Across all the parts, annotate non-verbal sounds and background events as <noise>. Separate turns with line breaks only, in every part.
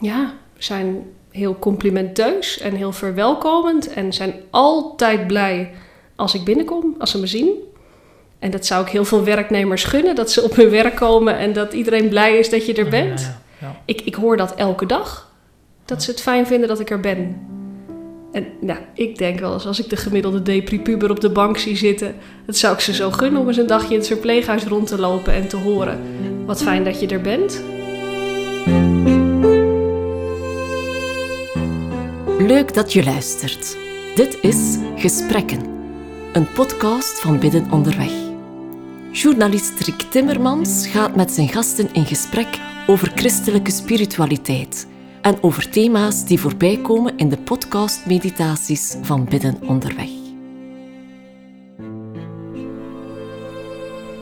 ja, zijn heel complimenteus en heel verwelkomend. En zijn altijd blij als ik binnenkom, als ze me zien. En dat zou ik heel veel werknemers gunnen, dat ze op hun werk komen en dat iedereen blij is dat je er bent.
Ja, ja, ja.
Ik, ik hoor dat elke dag, dat ze het fijn vinden dat ik er ben. En nou, ik denk wel eens als ik de gemiddelde depripuber op de bank zie zitten, dat zou ik ze zo gunnen om eens een dagje in het verpleeghuis rond te lopen en te horen. Wat fijn dat je er bent.
Leuk dat je luistert. Dit is Gesprekken, een podcast van Bidden Onderweg. Journalist Rick Timmermans gaat met zijn gasten in gesprek over christelijke spiritualiteit en over thema's die voorbij komen in de podcastmeditaties van Bidden Onderweg.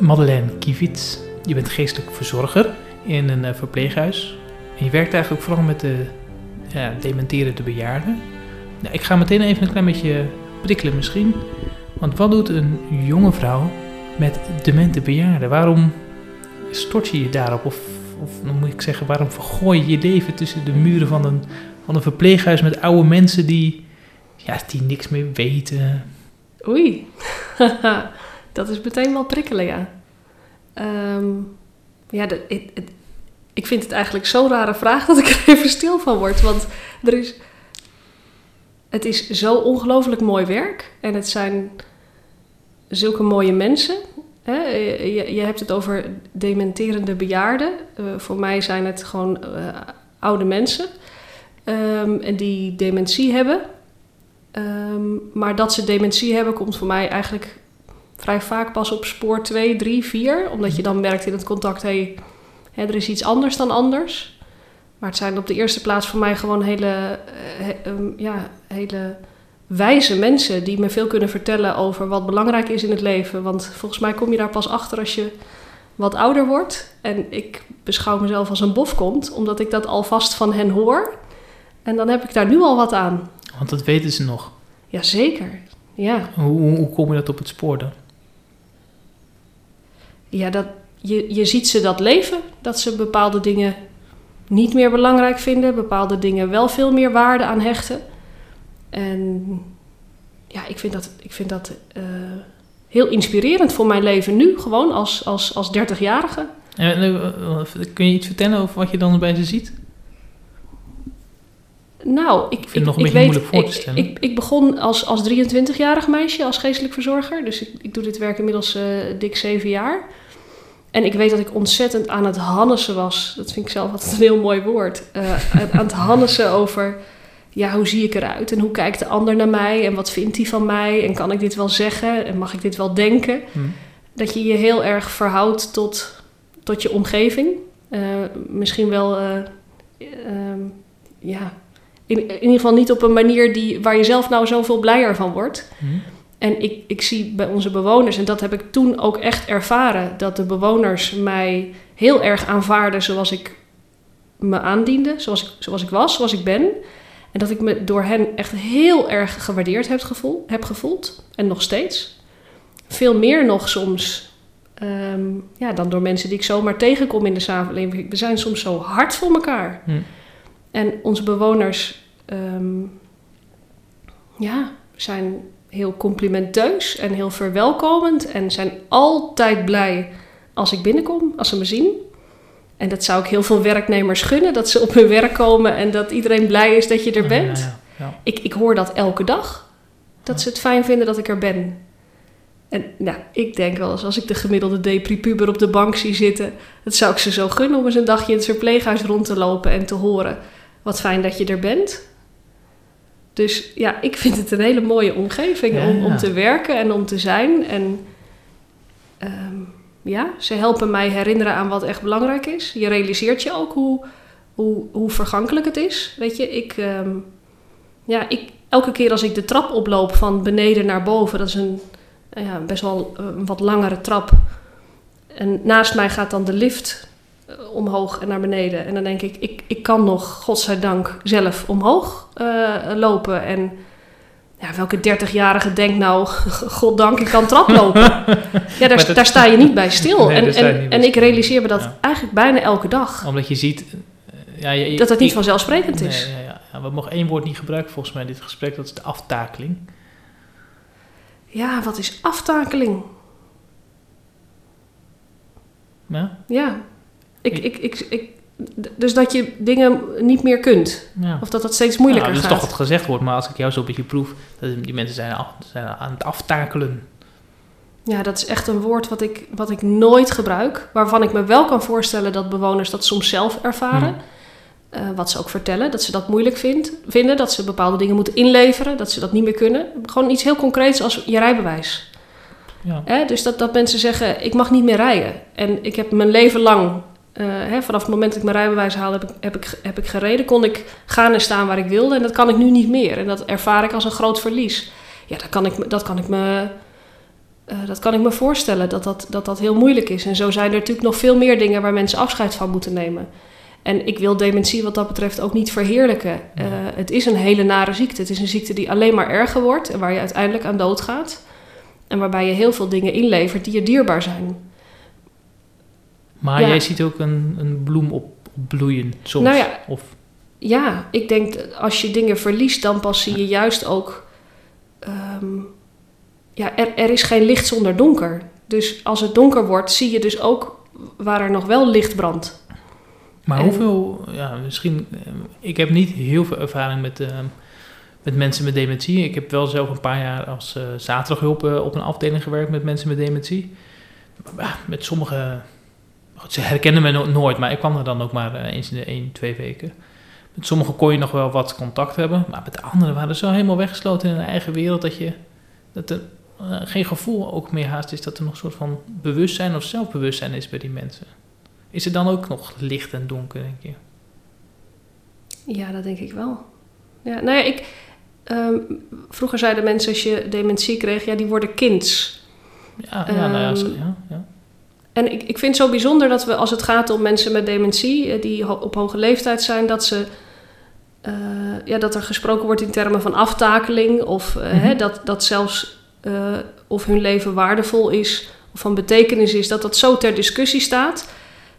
Madeleine Kivits, je bent geestelijk verzorger in een eh, verpleeghuis. En je werkt eigenlijk vooral met de ja, dementerende bejaarden. Nou, ik ga meteen even een klein beetje prikkelen misschien. Want wat doet een jonge vrouw met demente bejaarden? Waarom stort je je daarop? Of, of dan moet ik zeggen, waarom vergooi je je leven tussen de muren van een, van een verpleeghuis met oude mensen die, ja, die niks meer weten?
Oei, <laughs> dat is meteen wel prikkelen, ja. Ehm, ja, de, het- het- ik vind het eigenlijk zo'n rare vraag dat ik er <laughs> even stil van word. Want er is, het is zo ongelooflijk mooi werk. En het zijn zulke mooie mensen. Hè? Je, je hebt het over dementerende bejaarden. Eh, voor mij zijn het gewoon eh, oude mensen. ehm, en die dementie hebben. Ehm, maar dat ze dementie hebben, komt voor mij eigenlijk vrij vaak pas op spoor 2, 3, 4. Omdat je dan merkt in het contact, hé, hè, er is iets anders dan anders. Maar het zijn op de eerste plaats voor mij gewoon hele, eh, he- ehm, ja, hele wijze mensen die me veel kunnen vertellen over wat belangrijk is in het leven. Want volgens mij kom je daar pas achter als je wat ouder wordt. En ik beschouw mezelf als een bofkont, omdat ik dat alvast van hen hoor. En dan heb ik daar nu al wat aan.
Want dat weten ze nog.
Jazeker, ja.
Hoe, hoe kom je dat op het spoor dan?
Ja, dat, je, je ziet ze dat leven. Dat ze bepaalde dingen niet meer belangrijk vinden. Bepaalde dingen wel veel meer waarde aan hechten. En ja, ik vind dat, ik vind dat eh, heel inspirerend voor mijn leven nu. Gewoon als, als, als 30-jarige.
En, eh, eh, kun je iets vertellen over wat je dan bij ze ziet?
Nou, ik,
vind het nog een beetje moeilijk voor te stellen.
Ik, ik, ik begon als, als 23-jarig meisje, als geestelijk verzorger. Dus ik, ik doe dit werk inmiddels dik zeven jaar. En ik weet dat ik ontzettend aan het hannesen was. Dat vind ik zelf altijd een heel mooi woord. Eh, aan het hannesen over, ja, hoe zie ik eruit? En hoe kijkt de ander naar mij? En wat vindt hij van mij? En kan ik dit wel zeggen? En mag ik dit wel denken?
Hm.
dat je je heel erg verhoudt tot, tot je omgeving. Eh, misschien wel, eh, ehm, ja, in, in ieder geval niet op een manier die, waar je zelf nou zoveel blijer van wordt.
Hm.
En ik, ik zie bij onze bewoners, en dat heb ik toen ook echt ervaren, dat de bewoners mij heel erg aanvaarden zoals ik me aandiende, zoals ik, zoals ik was, zoals ik ben. En dat ik me door hen echt heel erg gewaardeerd heb, gevoel, heb gevoeld. En nog steeds. Veel meer nog soms ehm, ja, dan door mensen die ik zomaar tegenkom in de samenleving. We zijn soms zo hard voor elkaar.
Hm.
En onze bewoners ehm, ja, zijn heel complimenteus en heel verwelkomend. En zijn altijd blij als ik binnenkom, als ze me zien. En dat zou ik heel veel werknemers gunnen, dat ze op hun werk komen en dat iedereen blij is dat je er bent.
Ja, ja, ja.
Ik, ik hoor dat elke dag. Dat ze het fijn vinden dat ik er ben. En nou, ik denk wel eens als ik de gemiddelde depripuber op de bank zie zitten... dat zou ik ze zo gunnen om eens een dagje in het verpleeghuis rond te lopen en te horen... wat fijn dat je er bent. Dus ja, ik vind het een hele mooie omgeving
Ja,
om, om
ja.
te werken en om te zijn. En ehm, ja, ze helpen mij herinneren aan wat echt belangrijk is. Je realiseert je ook hoe, hoe, hoe vergankelijk het is. Weet je, ik... ehm, ja, ik, elke keer als ik de trap oploop van beneden naar boven, dat is een ja, best wel een wat langere trap. En naast mij gaat dan de lift omhoog en naar beneden. En dan denk ik, ik, ik kan nog, godzijdank, zelf omhoog eh, lopen. En ja, welke 30-jarige denkt nou, <laughs> goddank, ik kan traplopen. <laughs> ja, daar,
dat-
daar sta je niet bij stil.
Nee,
en en,
niet bij
en ik realiseer me dat
Ja.
eigenlijk bijna elke dag.
Omdat je ziet, eh, ja, je-
dat het niet
ik-
vanzelfsprekend is.
Nee, ja, ja. Ja, we mogen één woord niet gebruiken volgens mij in dit gesprek. Dat is de aftakeling.
Ja, wat is aftakeling?
Ja?
Ja. Ik,
Ik-
ik, dus dat je dingen niet meer kunt.
ja.
Of dat dat steeds moeilijker
nou, dat
gaat.
is toch wat gezegd wordt, maar als ik jou zo een beetje proef, dat die mensen zijn, af- zijn aan het aftakelen.
Ja, dat is echt een woord wat ik, wat ik nooit gebruik. Waarvan ik me wel kan voorstellen dat bewoners dat soms zelf ervaren.
Hmm.
Eh, wat ze ook vertellen, dat ze dat moeilijk vindt, vinden. Dat ze bepaalde dingen moeten inleveren, dat ze dat niet meer kunnen. Gewoon iets heel concreets als je rijbewijs.
Ja.
Dus dat, dat mensen zeggen, ik mag niet meer rijden. En ik heb mijn leven lang, eh, hè, vanaf het moment dat ik mijn rijbewijs haalde, heb ik, heb, ik, heb ik gereden. Kon ik gaan en staan waar ik wilde. En dat kan ik nu niet meer. En dat ervaar ik als een groot verlies. Ja, dat kan ik, me- dat kan ik me... eh, dat kan ik me voorstellen, dat dat, dat dat heel moeilijk is. En zo zijn er natuurlijk nog veel meer dingen waar mensen afscheid van moeten nemen. En ik wil dementie wat dat betreft ook niet verheerlijken. Eh, het is een hele nare ziekte. Het is een ziekte die alleen maar erger wordt en waar je uiteindelijk aan doodgaat. En waarbij je heel veel dingen inlevert die je dierbaar zijn.
Maar
Ja.
jij ziet ook een, een bloem op, bloeien soms.
Nou ja.
Of,
Ja, ik denk als je dingen verliest, dan pas zie je juist ook. ehm, ja, er, er is geen licht zonder donker. Dus als het donker wordt, zie je dus ook waar er nog wel licht brandt.
maar
En-
hoeveel, ja, misschien, eh, ik heb niet heel veel ervaring met, eh, met mensen met dementie. Ik heb wel zelf een paar jaar als eh zaterdaghulp op een afdeling gewerkt met mensen met dementie. Maar, ja, met sommige, ze herkennen me no- nooit, maar ik kwam er dan ook maar eh, eens in de één, twee weken. Met sommigen kon je nog wel wat contact hebben, maar met de anderen waren ze zo helemaal weggesloten in hun eigen wereld dat je dat er eh, geen gevoel ook meer haast is dat er nog een soort van bewustzijn of zelfbewustzijn is bij die mensen. Is er dan ook nog licht en donker, denk je?
Ja, dat denk ik wel. Ja, nou ja, ik, ehm, vroeger zeiden mensen als je dementie kreeg, ja, die worden kinds.
Ja, ja, nou ja, zo-
Ehm,
ja, ja.
En ik, ik vind het zo bijzonder dat we, als het gaat om mensen met dementie, eh, die op hoge leeftijd zijn, dat, ze, eh, ja, dat er gesproken wordt in termen van aftakeling. Of eh,
Mhm.
hè, dat, dat zelfs of hun leven waardevol is of van betekenis is, dat dat zo ter discussie staat.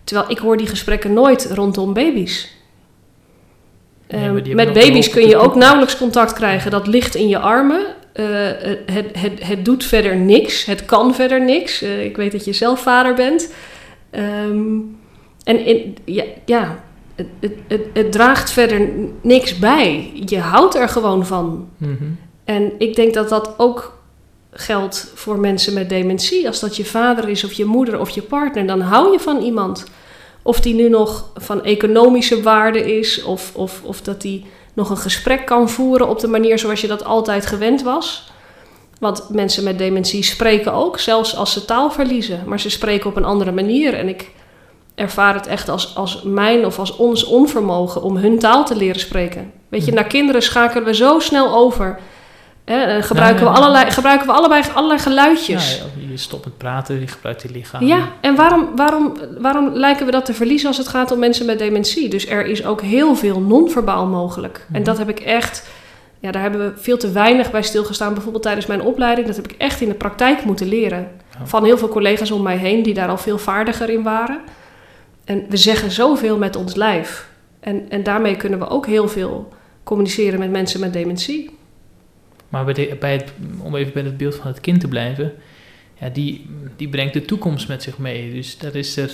Terwijl ik hoor die gesprekken nooit rondom baby's.
Nee,
met baby's kun je ook nauwelijks contact krijgen. Dat ligt in je armen. Eh, het, het, het doet verder niks. Het kan verder niks. Eh, ik weet dat je zelf vader bent. Ehm, en in, ja, ja het, het, het, het draagt verder niks bij. Je houdt er gewoon van.
Mhm.
En ik denk dat dat ook geldt voor mensen met dementie. Als dat je vader is of je moeder of je partner, dan hou je van iemand. Of die nu nog van economische waarde is, of, of, of dat die nog een gesprek kan voeren op de manier zoals je dat altijd gewend was. Want mensen met dementie spreken ook, zelfs als ze taal verliezen. Maar ze spreken op een andere manier. En ik ervaar het echt als, als mijn of als ons onvermogen om hun taal te leren spreken. Weet je,
Mhm.
naar kinderen schakelen we zo snel over. Hè, en gebruiken,
ja,
we allerlei, gebruiken we allebei allerlei geluidjes.
Ja, je stopt met praten, je gebruikt je lichaam.
Ja, en waarom, waarom, waarom lijken we dat te verliezen als het gaat om mensen met dementie? Dus er is ook heel veel non-verbaal mogelijk. En
Mhm.
dat heb ik echt, ja, daar hebben we veel te weinig bij stilgestaan. Bijvoorbeeld tijdens mijn opleiding, dat heb ik echt in de praktijk moeten leren.
Ja.
Van heel veel collega's om mij heen die daar al veel vaardiger in waren. En we zeggen zoveel met ons lijf. En, en daarmee kunnen we ook heel veel communiceren met mensen met dementie.
Maar bij, de, bij het, om even bij het beeld van het kind te blijven, ja, die, die brengt de toekomst met zich mee. Dus dat is er.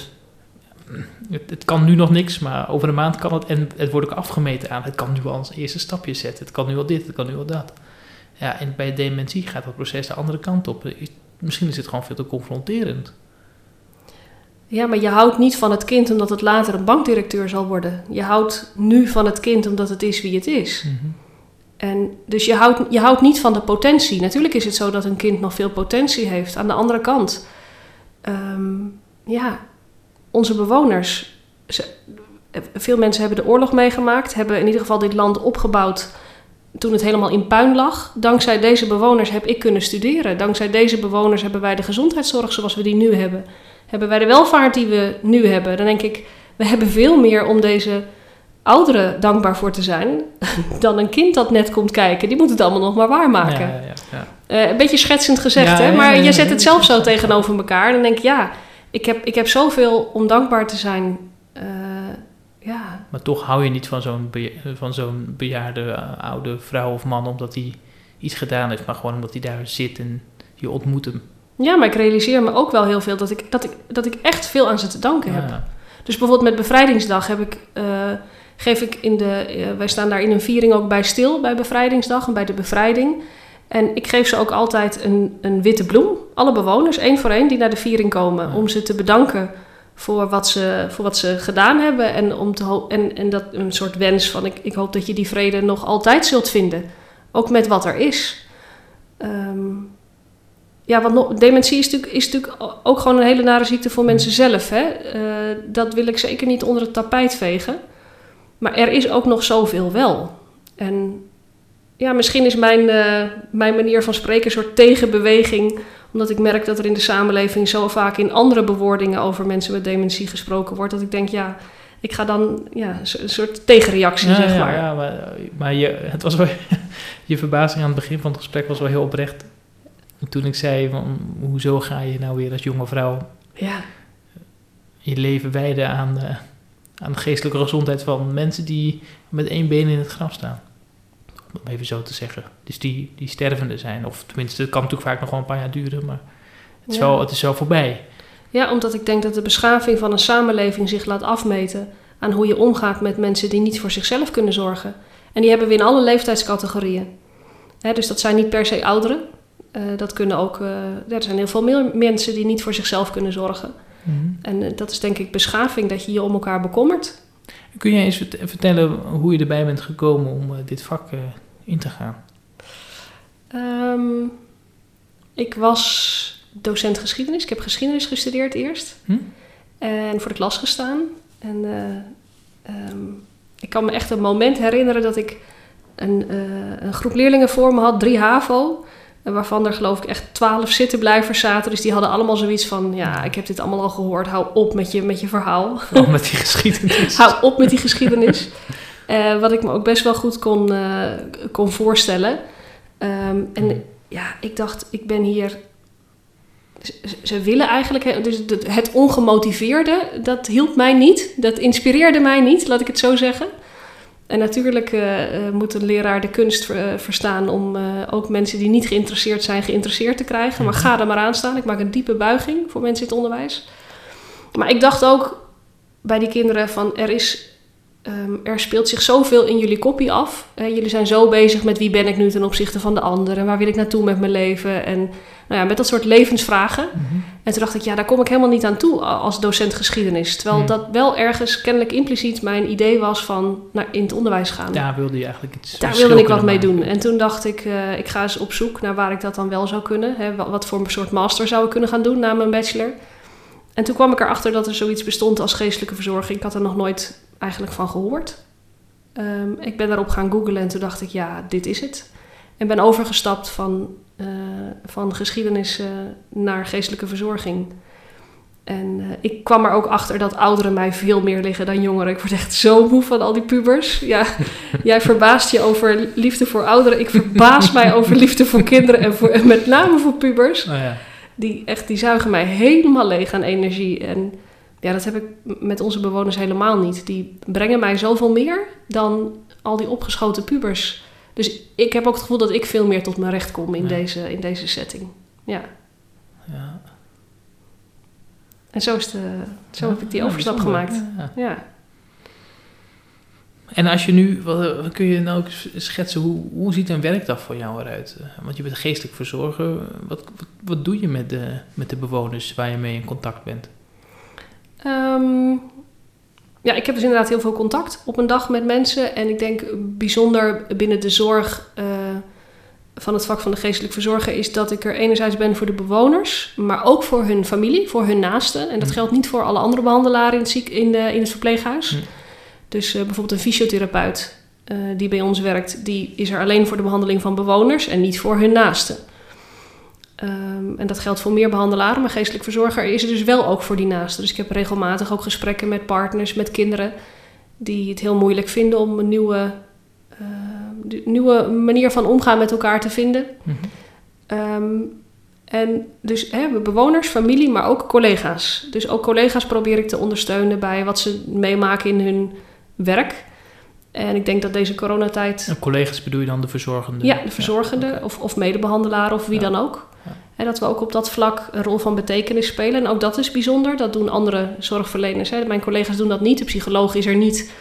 Het, het kan nu nog niks, maar over een maand kan het. En het wordt ook afgemeten aan. Het kan nu al een eerste stapje zetten. Het kan nu al dit, het kan nu al dat. Ja, en bij dementie gaat dat proces de andere kant op. Is- Misschien is het gewoon veel te confronterend.
Ja, maar je houdt niet van het kind omdat het later een bankdirecteur zal worden. Je houdt nu van het kind omdat het is wie het is. En dus je houdt, je houdt niet van de potentie. Natuurlijk is het zo dat een kind nog veel potentie heeft. Aan de andere kant, ehm, ja, onze bewoners. veel mensen hebben de oorlog meegemaakt, hebben in ieder geval dit land opgebouwd toen het helemaal in puin lag. Dankzij deze bewoners heb ik kunnen studeren. Dankzij deze bewoners hebben wij de gezondheidszorg zoals we die nu hebben. Hebben wij de welvaart die we nu hebben. Dan denk ik, we hebben veel meer om deze ouderen dankbaar voor te zijn <laughs> dan een kind dat net komt kijken. Die moet het allemaal nog maar waarmaken.
Ja, ja, ja.
Eh, een beetje schetsend gezegd, hè? maar je zet het zelf zo tegenover elkaar. Dan denk ik, ja, ik heb, ik heb zoveel om dankbaar te zijn. eh, ja,
Maar toch hou je niet van zo'n van zo'n bejaarde eh, oude vrouw of man omdat hij iets gedaan heeft, maar gewoon omdat hij daar zit en je ontmoet hem.
ja, maar ik realiseer me ook wel heel veel dat ik, dat ik, dat ik echt veel aan ze te danken heb. Dus bijvoorbeeld met bevrijdingsdag heb ik, geef ik in de, eh, wij staan daar in een viering ook bij stil bij bevrijdingsdag en bij de bevrijding. En ik geef ze ook altijd een, een witte bloem, alle bewoners, één voor één, die naar de viering komen, om ze te bedanken voor wat ze, voor wat ze gedaan hebben. En, om te en, en dat een soort wens van, ik, ik hoop dat je die vrede nog altijd zult vinden. Ook met wat er is. Ehm, ja, want dementie is natuurlijk, is natuurlijk ook gewoon een hele nare ziekte voor mensen zelf. Hè? Eh, dat wil ik zeker niet onder het tapijt vegen. Maar er is ook nog zoveel wel. En ja, misschien is mijn, eh, mijn manier van spreken een soort tegenbeweging. Omdat ik merk dat er in de samenleving zo vaak in andere bewoordingen over mensen met dementie gesproken wordt. Dat ik denk, ja, ik ga dan ja, een so- een soort tegenreactie,
Ja,
zeg
ja,
maar.
ja, maar, maar je, het was wel, <laughs> je verbazing aan het begin van het gesprek was wel heel oprecht. Toen ik zei, van, hoezo ga je nou weer als jonge vrouw
Ja,
je leven wijden aan, eh, aan de geestelijke gezondheid van mensen die met één been in het graf staan. Om het even zo te zeggen. Dus die, die stervende zijn. Of tenminste, het kan natuurlijk vaak nog wel een paar jaar duren, maar het is,
Ja.
wel, het is wel voorbij.
Ja, omdat ik denk dat de beschaving van een samenleving zich laat afmeten aan hoe je omgaat met mensen die niet voor zichzelf kunnen zorgen. En die hebben we in alle leeftijdscategorieën. Dus dat zijn niet per se ouderen. Eh, dat kunnen ook, eh, er zijn heel veel meer mensen die niet voor zichzelf kunnen zorgen. En eh, dat is denk ik beschaving, dat je je om elkaar bekommert.
Kun jij eens vert- vertellen hoe je erbij bent gekomen om eh, dit vak eh, in te gaan?
Ehm, ik was docent geschiedenis. Ik heb geschiedenis gestudeerd eerst.
Hm?
En voor de klas gestaan. En eh, ehm, ik kan me echt een moment herinneren dat ik een, een groep leerlingen voor me had, drie HAVO. Waarvan er geloof ik echt twaalf zittenblijvers zaten. Dus die hadden allemaal zoiets van, ja, ik heb dit allemaal al gehoord. Hou op met je, met je verhaal.
Vooral met die geschiedenis. <laughs>
Hou op met die geschiedenis. Eh, wat ik me ook best wel goed kon, eh, kon voorstellen. Ehm, en ja, ik dacht, ik ben hier. Ze, ze willen eigenlijk. Dus het ongemotiveerde, dat hielp mij niet. Dat inspireerde mij niet, laat ik het zo zeggen. En natuurlijk eh, eh, moet een leraar de kunst eh, verstaan om ook mensen die niet geïnteresseerd zijn, geïnteresseerd te krijgen. Maar
Mhm.
ga er maar aan staan. Ik maak een diepe buiging voor mensen in het onderwijs. Maar ik dacht ook bij die kinderen van er is. Ehm, er speelt zich zoveel in jullie kopie af. Eh, jullie zijn zo bezig met wie ben ik nu ten opzichte van de ander en waar wil ik naartoe met mijn leven en nou ja, met dat soort levensvragen.
Mhm.
En toen dacht ik, ja, daar kom ik helemaal niet aan toe als docent geschiedenis. Terwijl dat wel ergens kennelijk impliciet mijn idee was van naar in het onderwijs gaan.
Daar wilde je eigenlijk iets
Daar wilde ik wat mee
maken.
doen. En toen dacht ik, eh, ik ga eens op zoek naar waar ik dat dan wel zou kunnen. Hè, wa- wat voor een soort master zou ik kunnen gaan doen na mijn bachelor. En toen kwam ik erachter dat er zoiets bestond als geestelijke verzorging. Ik had er nog nooit eigenlijk van gehoord. Ehm, ik ben daarop gaan googlen en toen dacht ik, ja, dit is het. En ben overgestapt van, eh, van geschiedenis naar geestelijke verzorging. En eh, ik kwam er ook achter dat ouderen mij veel meer liggen dan jongeren. Ik word echt zo moe van al die pubers. Ja, <laughs> jij verbaast je over liefde voor ouderen. Ik verbaas mij over liefde voor kinderen en, voor, en met name voor pubers.
Oh ja.
Die, echt, die zuigen mij helemaal leeg aan energie. En ja, dat heb ik met onze bewoners helemaal niet. Die brengen mij zoveel meer dan al die opgeschoten pubers. Dus ik heb ook het gevoel dat ik veel meer tot mijn recht kom in,
Ja.
deze, in deze setting. Ja.
Ja.
En zo, is de, zo heb ik die overstap gemaakt.
Ja. En als je nu, wat, kun je nou ook schetsen, hoe, hoe ziet een werkdag voor jou eruit? Want je bent geestelijk verzorger. Wat, wat, wat doe je met de, met de bewoners waar je mee in contact bent?
Ehm, ja, ik heb dus inderdaad heel veel contact op een dag met mensen. En ik denk bijzonder binnen de zorg eh, van het vak van de geestelijk verzorger... is dat ik er enerzijds ben voor de bewoners, maar ook voor hun familie, voor hun naasten. En dat
Hm.
geldt niet voor alle andere behandelaren in het, ziek, in, de, in het verpleeghuis.
Hm.
Dus eh, bijvoorbeeld een fysiotherapeut eh, die bij ons werkt... die is er alleen voor de behandeling van bewoners en niet voor hun naasten. Ehm, en dat geldt voor meer behandelaren, maar geestelijk verzorger is er dus wel ook voor die naasten. Dus ik heb regelmatig ook gesprekken met partners, met kinderen, die het heel moeilijk vinden om een nieuwe, eh, de- nieuwe manier van omgaan met elkaar te vinden.
Mhm.
Ehm, en dus hè, bewoners, familie, maar ook collega's. Dus ook collega's probeer ik te ondersteunen bij wat ze meemaken in hun werk. En ik denk dat deze coronatijd...
En collega's bedoel je dan de verzorgende?
Ja, de verzorgende of, of medebehandelaren of wie
Ja.
dan ook.
Ja.
En dat we ook op dat vlak een rol van betekenis spelen. En ook dat is bijzonder. Dat doen andere zorgverleners. Hè. Mijn collega's doen dat niet. De psycholoog is er niet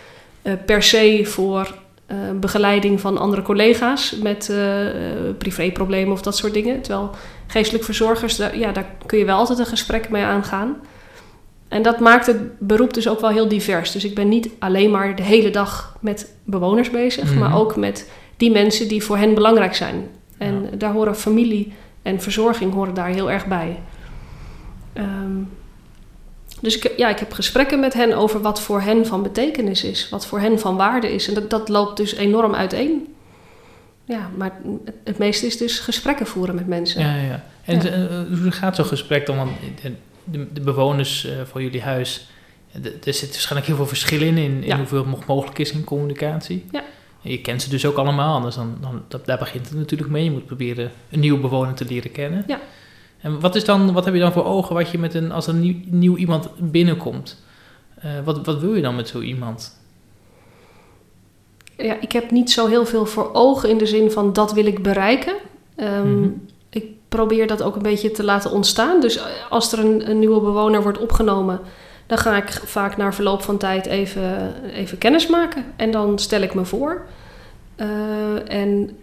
eh, per se voor eh, begeleiding van andere collega's met eh, privéproblemen of dat soort dingen. Terwijl geestelijk verzorgers, daar, ja, daar kun je wel altijd een gesprek mee aangaan. En dat maakt het beroep dus ook wel heel divers. Dus ik ben niet alleen maar de hele dag met bewoners bezig,
Mhm.
maar ook met die mensen die voor hen belangrijk zijn. En
Ja.
daar horen familie en verzorging horen daar heel erg bij. Ehm, dus ik, ja, ik heb gesprekken met hen over wat voor hen van betekenis is, wat voor hen van waarde is. En dat, dat loopt dus enorm uiteen. Ja, maar het, het meeste is dus gesprekken voeren met mensen.
Ja, ja. En
Ja.
eh, hoe gaat zo'n gesprek dan? Want de, de, bewoners eh, van jullie huis, er zit waarschijnlijk heel veel verschil in, in, in
Ja.
hoeveel mogelijk is in communicatie.
Ja.
Je kent ze dus ook allemaal, anders dan, dan daar begint het natuurlijk mee. Je moet proberen een nieuwe bewoner te leren kennen.
Ja.
En wat, is dan, wat heb je dan voor ogen wat je met een, als er nieuw, nieuw iemand binnenkomt? Eh, wat, wat wil je dan met zo iemand?
Ja, ik heb niet zo heel veel voor ogen in de zin van dat wil ik bereiken. Ehm,
Mhm.
Probeer dat ook een beetje te laten ontstaan. Dus als er een, nieuwe bewoner wordt opgenomen, dan ga ik vaak na verloop van tijd even, even kennis maken. En dan stel ik me voor. Eh, en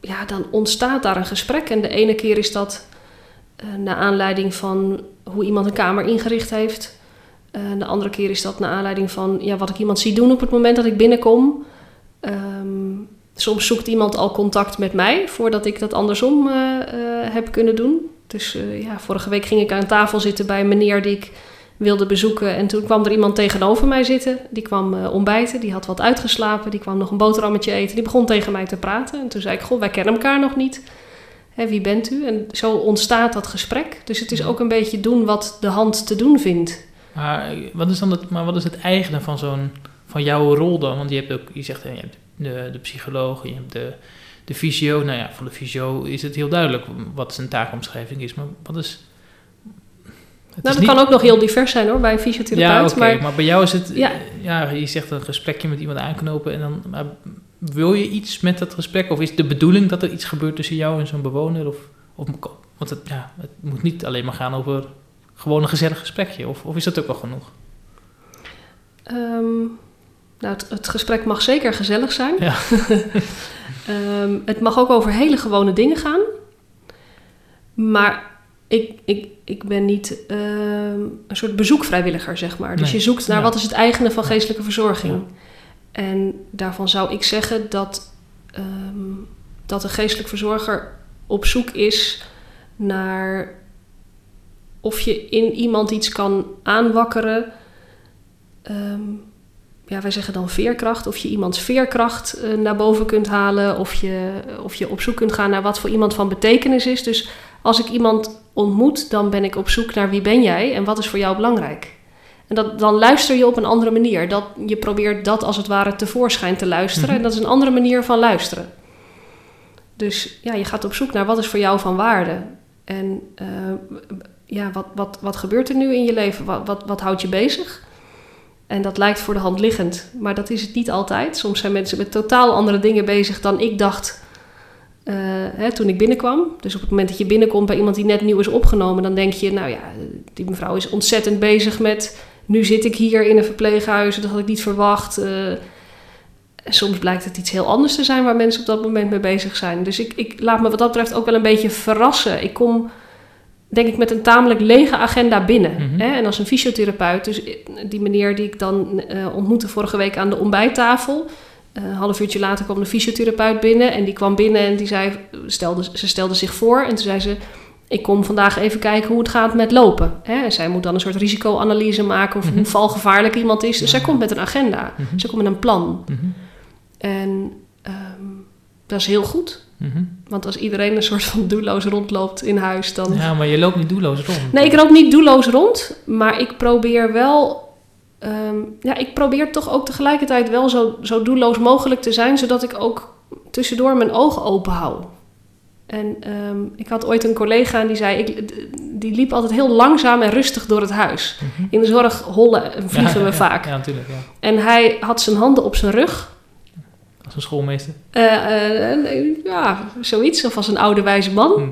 ja, dan ontstaat daar een gesprek. En de ene keer is dat eh naar aanleiding van hoe iemand een kamer ingericht heeft. Eh, de andere keer is dat naar aanleiding van ja, wat ik iemand zie doen op het moment dat ik binnenkom. Ehm, soms zoekt iemand al contact met mij voordat ik dat andersom eh, eh, heb kunnen doen. Dus eh, ja, vorige week ging ik aan tafel zitten bij een meneer die ik wilde bezoeken. En toen kwam er iemand tegenover mij zitten. Die kwam ontbijten, die had wat uitgeslapen. Die kwam nog een boterhammetje eten. Die begon tegen mij te praten. En toen zei ik, goh, wij kennen elkaar nog niet. Hè, wie bent u? En zo ontstaat dat gesprek. Dus het is ook een beetje doen wat de hand te doen vindt.
Maar wat is dan het, maar wat is het eigene van zo'n van jouw rol dan? Want je hebt ook, je zegt, je hebt de, de psycholoog, je hebt de, de fysio. Nou ja, van de fysio is het heel duidelijk wat zijn taakomschrijving is. Maar wat is. Het
Nou,
is
dat
niet-
kan ook nog heel divers zijn hoor, bij een fysiotherapeut.
Ja, oké, maar,
maar
bij jou is het,
Ja.
ja. ja, je zegt een gesprekje met iemand aanknopen en dan, maar wil je iets met dat gesprek? Of is de bedoeling dat er iets gebeurt tussen jou en zo'n bewoner? Of, of, want het, ja, het moet niet alleen maar gaan over gewoon een gezellig gesprekje, of, of is dat ook wel genoeg?
Ehm, nou, het, het gesprek mag zeker gezellig zijn.
Ja. <laughs>
Ehm, het mag ook over hele gewone dingen gaan. Maar ik, ik, ik ben niet ehm, een soort bezoekvrijwilliger, zeg maar. Dus
Nee.
je zoekt naar
Ja.
wat is het eigene van geestelijke verzorging.
Ja.
En daarvan zou ik zeggen dat, ehm, dat een geestelijk verzorger op zoek is naar of je in iemand iets kan aanwakkeren. Ja, wij zeggen dan veerkracht. Of je iemands veerkracht eh, naar boven kunt halen. Of je, of je op zoek kunt gaan naar wat voor iemand van betekenis is. Dus als ik iemand ontmoet, dan ben ik op zoek naar wie ben jij en wat is voor jou belangrijk. En dat, dan luister je op een andere manier. Dat, je probeert dat als het ware tevoorschijn te luisteren.
Mhm.
En dat is een andere manier van luisteren. Dus ja, je gaat op zoek naar wat is voor jou van waarde. En eh, ja, wat, wat, wat gebeurt er nu in je leven? Wat, wat, wat houdt je bezig? En dat lijkt voor de hand liggend, maar dat is het niet altijd. Soms zijn mensen met totaal andere dingen bezig dan ik dacht eh, hè, toen ik binnenkwam. Dus op het moment dat je binnenkomt bij iemand die net nieuw is opgenomen, dan denk je, nou ja, die mevrouw is ontzettend bezig met. Nu zit ik hier in een verpleeghuis, dat had ik niet verwacht. Eh, en soms blijkt het iets heel anders te zijn waar mensen op dat moment mee bezig zijn. Dus ik, ik laat me wat dat betreft ook wel een beetje verrassen. Ik kom, denk ik, met een tamelijk lege agenda binnen.
Mhm.
Hè? En als een fysiotherapeut, dus die meneer die ik dan eh, ontmoette vorige week aan de ontbijttafel. eh, een half uurtje later kwam de fysiotherapeut binnen. En die kwam binnen en die zei, stelde, ze stelde zich voor. En toen zei ze, ik kom vandaag even kijken hoe het gaat met lopen. Hè? En zij moet dan een soort risicoanalyse maken of
Mhm.
hoe valgevaarlijk iemand is. Dus
Ja.
zij komt met een agenda.
Mhm.
Ze komt met een plan.
Mhm.
En ehm, dat is heel goed.
Mhm.
Want als iedereen een soort van doelloos rondloopt in huis, dan...
Ja, maar je loopt niet doelloos rond.
Nee, ik loop niet doelloos rond. Maar ik probeer wel... ehm, ja, ik probeer toch ook tegelijkertijd wel zo, zo doelloos mogelijk te zijn... zodat ik ook tussendoor mijn ogen open hou. En ehm, ik had ooit een collega en die zei... Ik, die liep altijd heel langzaam en rustig door het huis.
Mhm.
In de zorg hollen en vliegen
Ja,
we
ja,
vaak.
Ja, natuurlijk. Ja.
En hij had zijn handen op zijn rug.
Als een schoolmeester.
Eh, eh, ja, zoiets. Of als een oude wijze man.
Hm.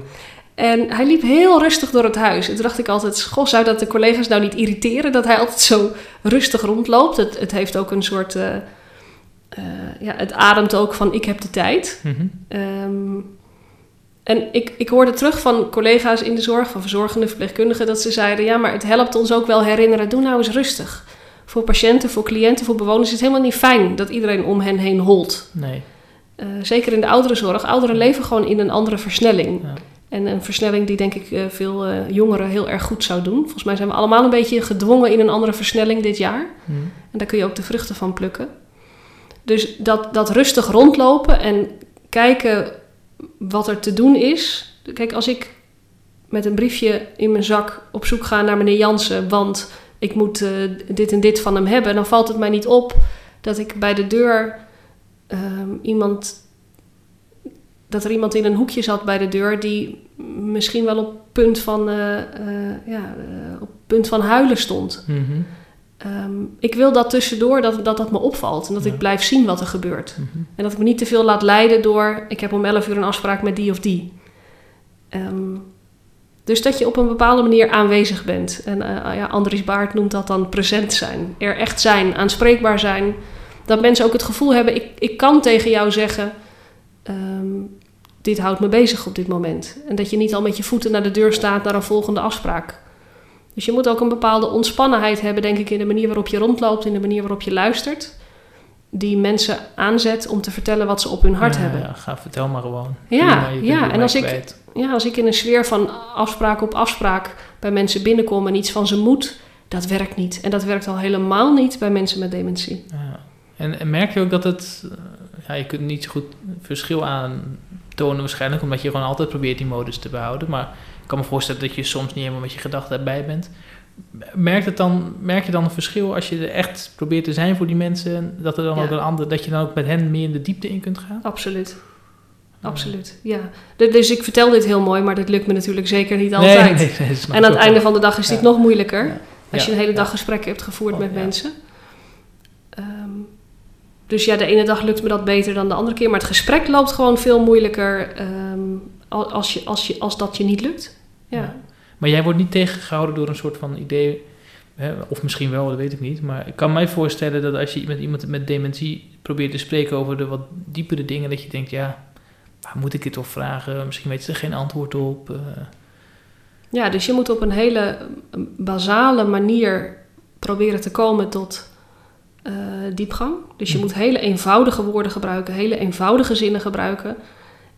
En hij liep heel rustig door het huis. En toen dacht ik altijd, goh, zou dat de collega's nou niet irriteren... dat hij altijd zo rustig rondloopt? Het, het heeft ook een soort... eh, ja, het ademt ook van, ik heb de tijd.
Mhm.
Ehm, en ik, ik hoorde terug van collega's in de zorg, van verzorgende verpleegkundigen, dat ze zeiden: ja, maar het helpt ons ook wel herinneren, doe nou eens rustig. Voor patiënten, voor cliënten, voor bewoners is het helemaal niet fijn dat iedereen om hen heen holt.
Nee.
Eh, zeker in de ouderenzorg. Ouderen leven gewoon in een andere versnelling.
Ja.
En een versnelling die denk ik eh, veel eh, jongeren heel erg goed zou doen. Volgens mij zijn we allemaal een beetje gedwongen in een andere versnelling dit jaar.
Hm.
En daar kun je ook de vruchten van plukken. Dus dat, dat rustig rondlopen en kijken wat er te doen is. Kijk, als ik met een briefje in mijn zak op zoek ga naar meneer Jansen, want ik moet eh, dit en dit van hem hebben, dan valt het mij niet op dat ik bij de deur ehm, iemand. Dat er iemand in een hoekje zat bij de deur die misschien wel op punt van, eh, eh, ja, op punt van huilen stond.
Mhm.
Ehm, ik wil dat tussendoor, dat, dat dat me opvalt. En dat
Ja.
ik blijf zien wat er gebeurt.
Mhm.
En dat ik me niet te veel laat leiden door... ik heb om 11 uur een afspraak met die of die. Ehm, dus dat je op een bepaalde manier aanwezig bent. En eh, ja, Andries Baart noemt dat dan present zijn. Er echt zijn, aanspreekbaar zijn. Dat mensen ook het gevoel hebben... ik, ik kan tegen jou zeggen... ehm, dit houdt me bezig op dit moment. En dat je niet al met je voeten naar de deur staat... naar een volgende afspraak. Dus je moet ook een bepaalde ontspannenheid hebben, denk ik, in de manier waarop je rondloopt, in de manier waarop je luistert. Die mensen aanzet om te vertellen wat ze op hun hart
Ja,
hebben.
Ja, ga vertel maar gewoon.
Ja, ja, en als ik-. Ja, als ik in een sfeer van afspraak op afspraak bij mensen binnenkom en iets van ze moet, dat werkt niet. En dat werkt al helemaal niet bij mensen met dementie.
Ja. En, en merk je ook dat het... eh, Ja, je kunt niet zo goed verschil aantonen waarschijnlijk, omdat je gewoon altijd probeert die modus te behouden. Maar ik kan me voorstellen dat je soms niet helemaal met je gedachten erbij bent. Merkt het dan, merk je dan een verschil als je er echt probeert te zijn voor die mensen? en Dat, er dan
Ja.
ook een ander, dat je dan ook met hen meer in de diepte in kunt gaan?
Absoluut. Absoluut, ja. Du- Dus ik vertel dit heel mooi, maar dit lukt me natuurlijk zeker niet altijd.
Nee, nee, dat
En aan het einde
wel.
van de dag is dit
Ja.
nog moeilijker.
Ja.
Als je een hele dag gesprekken hebt gevoerd
Oh,
met mensen. Ehm, dus ja, de ene dag lukt me dat beter dan de andere keer. Maar het gesprek loopt gewoon veel moeilijker ehm, al- als, je, als, je, als dat je niet lukt. Ja.
Maar jij wordt niet tegengehouden door een soort van idee, hè, of misschien wel, dat weet ik niet. Maar ik kan mij voorstellen dat als je met iemand met dementie probeert te spreken over de wat diepere dingen, dat je denkt, ja, waar moet ik dit toch vragen? Misschien weet ze er geen antwoord op. eh.
ja, dus je moet op een hele basale manier proberen te komen tot eh, diepgang. Dus je
Hm.
moet hele eenvoudige woorden gebruiken, hele eenvoudige zinnen gebruiken.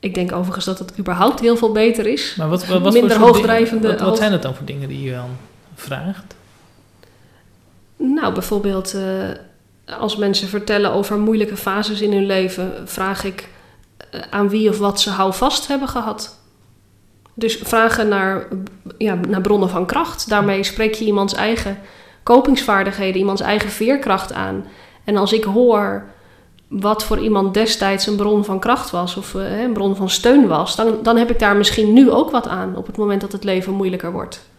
Ik denk overigens dat het überhaupt heel veel beter is.
Maar wat, wat, wat
Minder hoogdrijvende-
Wat, wat zijn het dan voor dingen die je dan vraagt?
Nou, bijvoorbeeld eh, als mensen vertellen over moeilijke fases in hun leven, vraag ik eh, aan wie of wat ze houvast hebben gehad. Dus vragen naar, ja, naar bronnen van kracht. Daarmee spreek je iemands eigen kopingsvaardigheden, iemands eigen veerkracht aan. En als ik hoor wat voor iemand destijds een bron van kracht was of eh, een bron van steun was, dan, dan heb ik daar misschien nu ook wat aan op het moment dat het leven moeilijker wordt.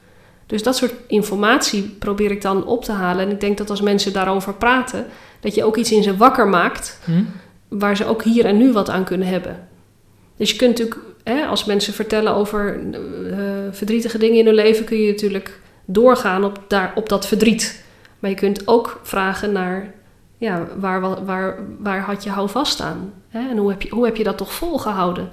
Dus dat soort informatie probeer ik dan op te halen. En ik denk dat als mensen daarover praten, dat je ook iets in ze wakker maakt
Hm?
waar ze ook hier en nu wat aan kunnen hebben. Dus je kunt natuurlijk, hè, als mensen vertellen over eh, verdrietige dingen in hun leven, kun je natuurlijk doorgaan op, daar, op dat verdriet. Maar je kunt ook vragen naar, ja, waar, wa- waar, waar had je houvast aan? Hè? En hoe heb, je, hoe heb je dat toch volgehouden?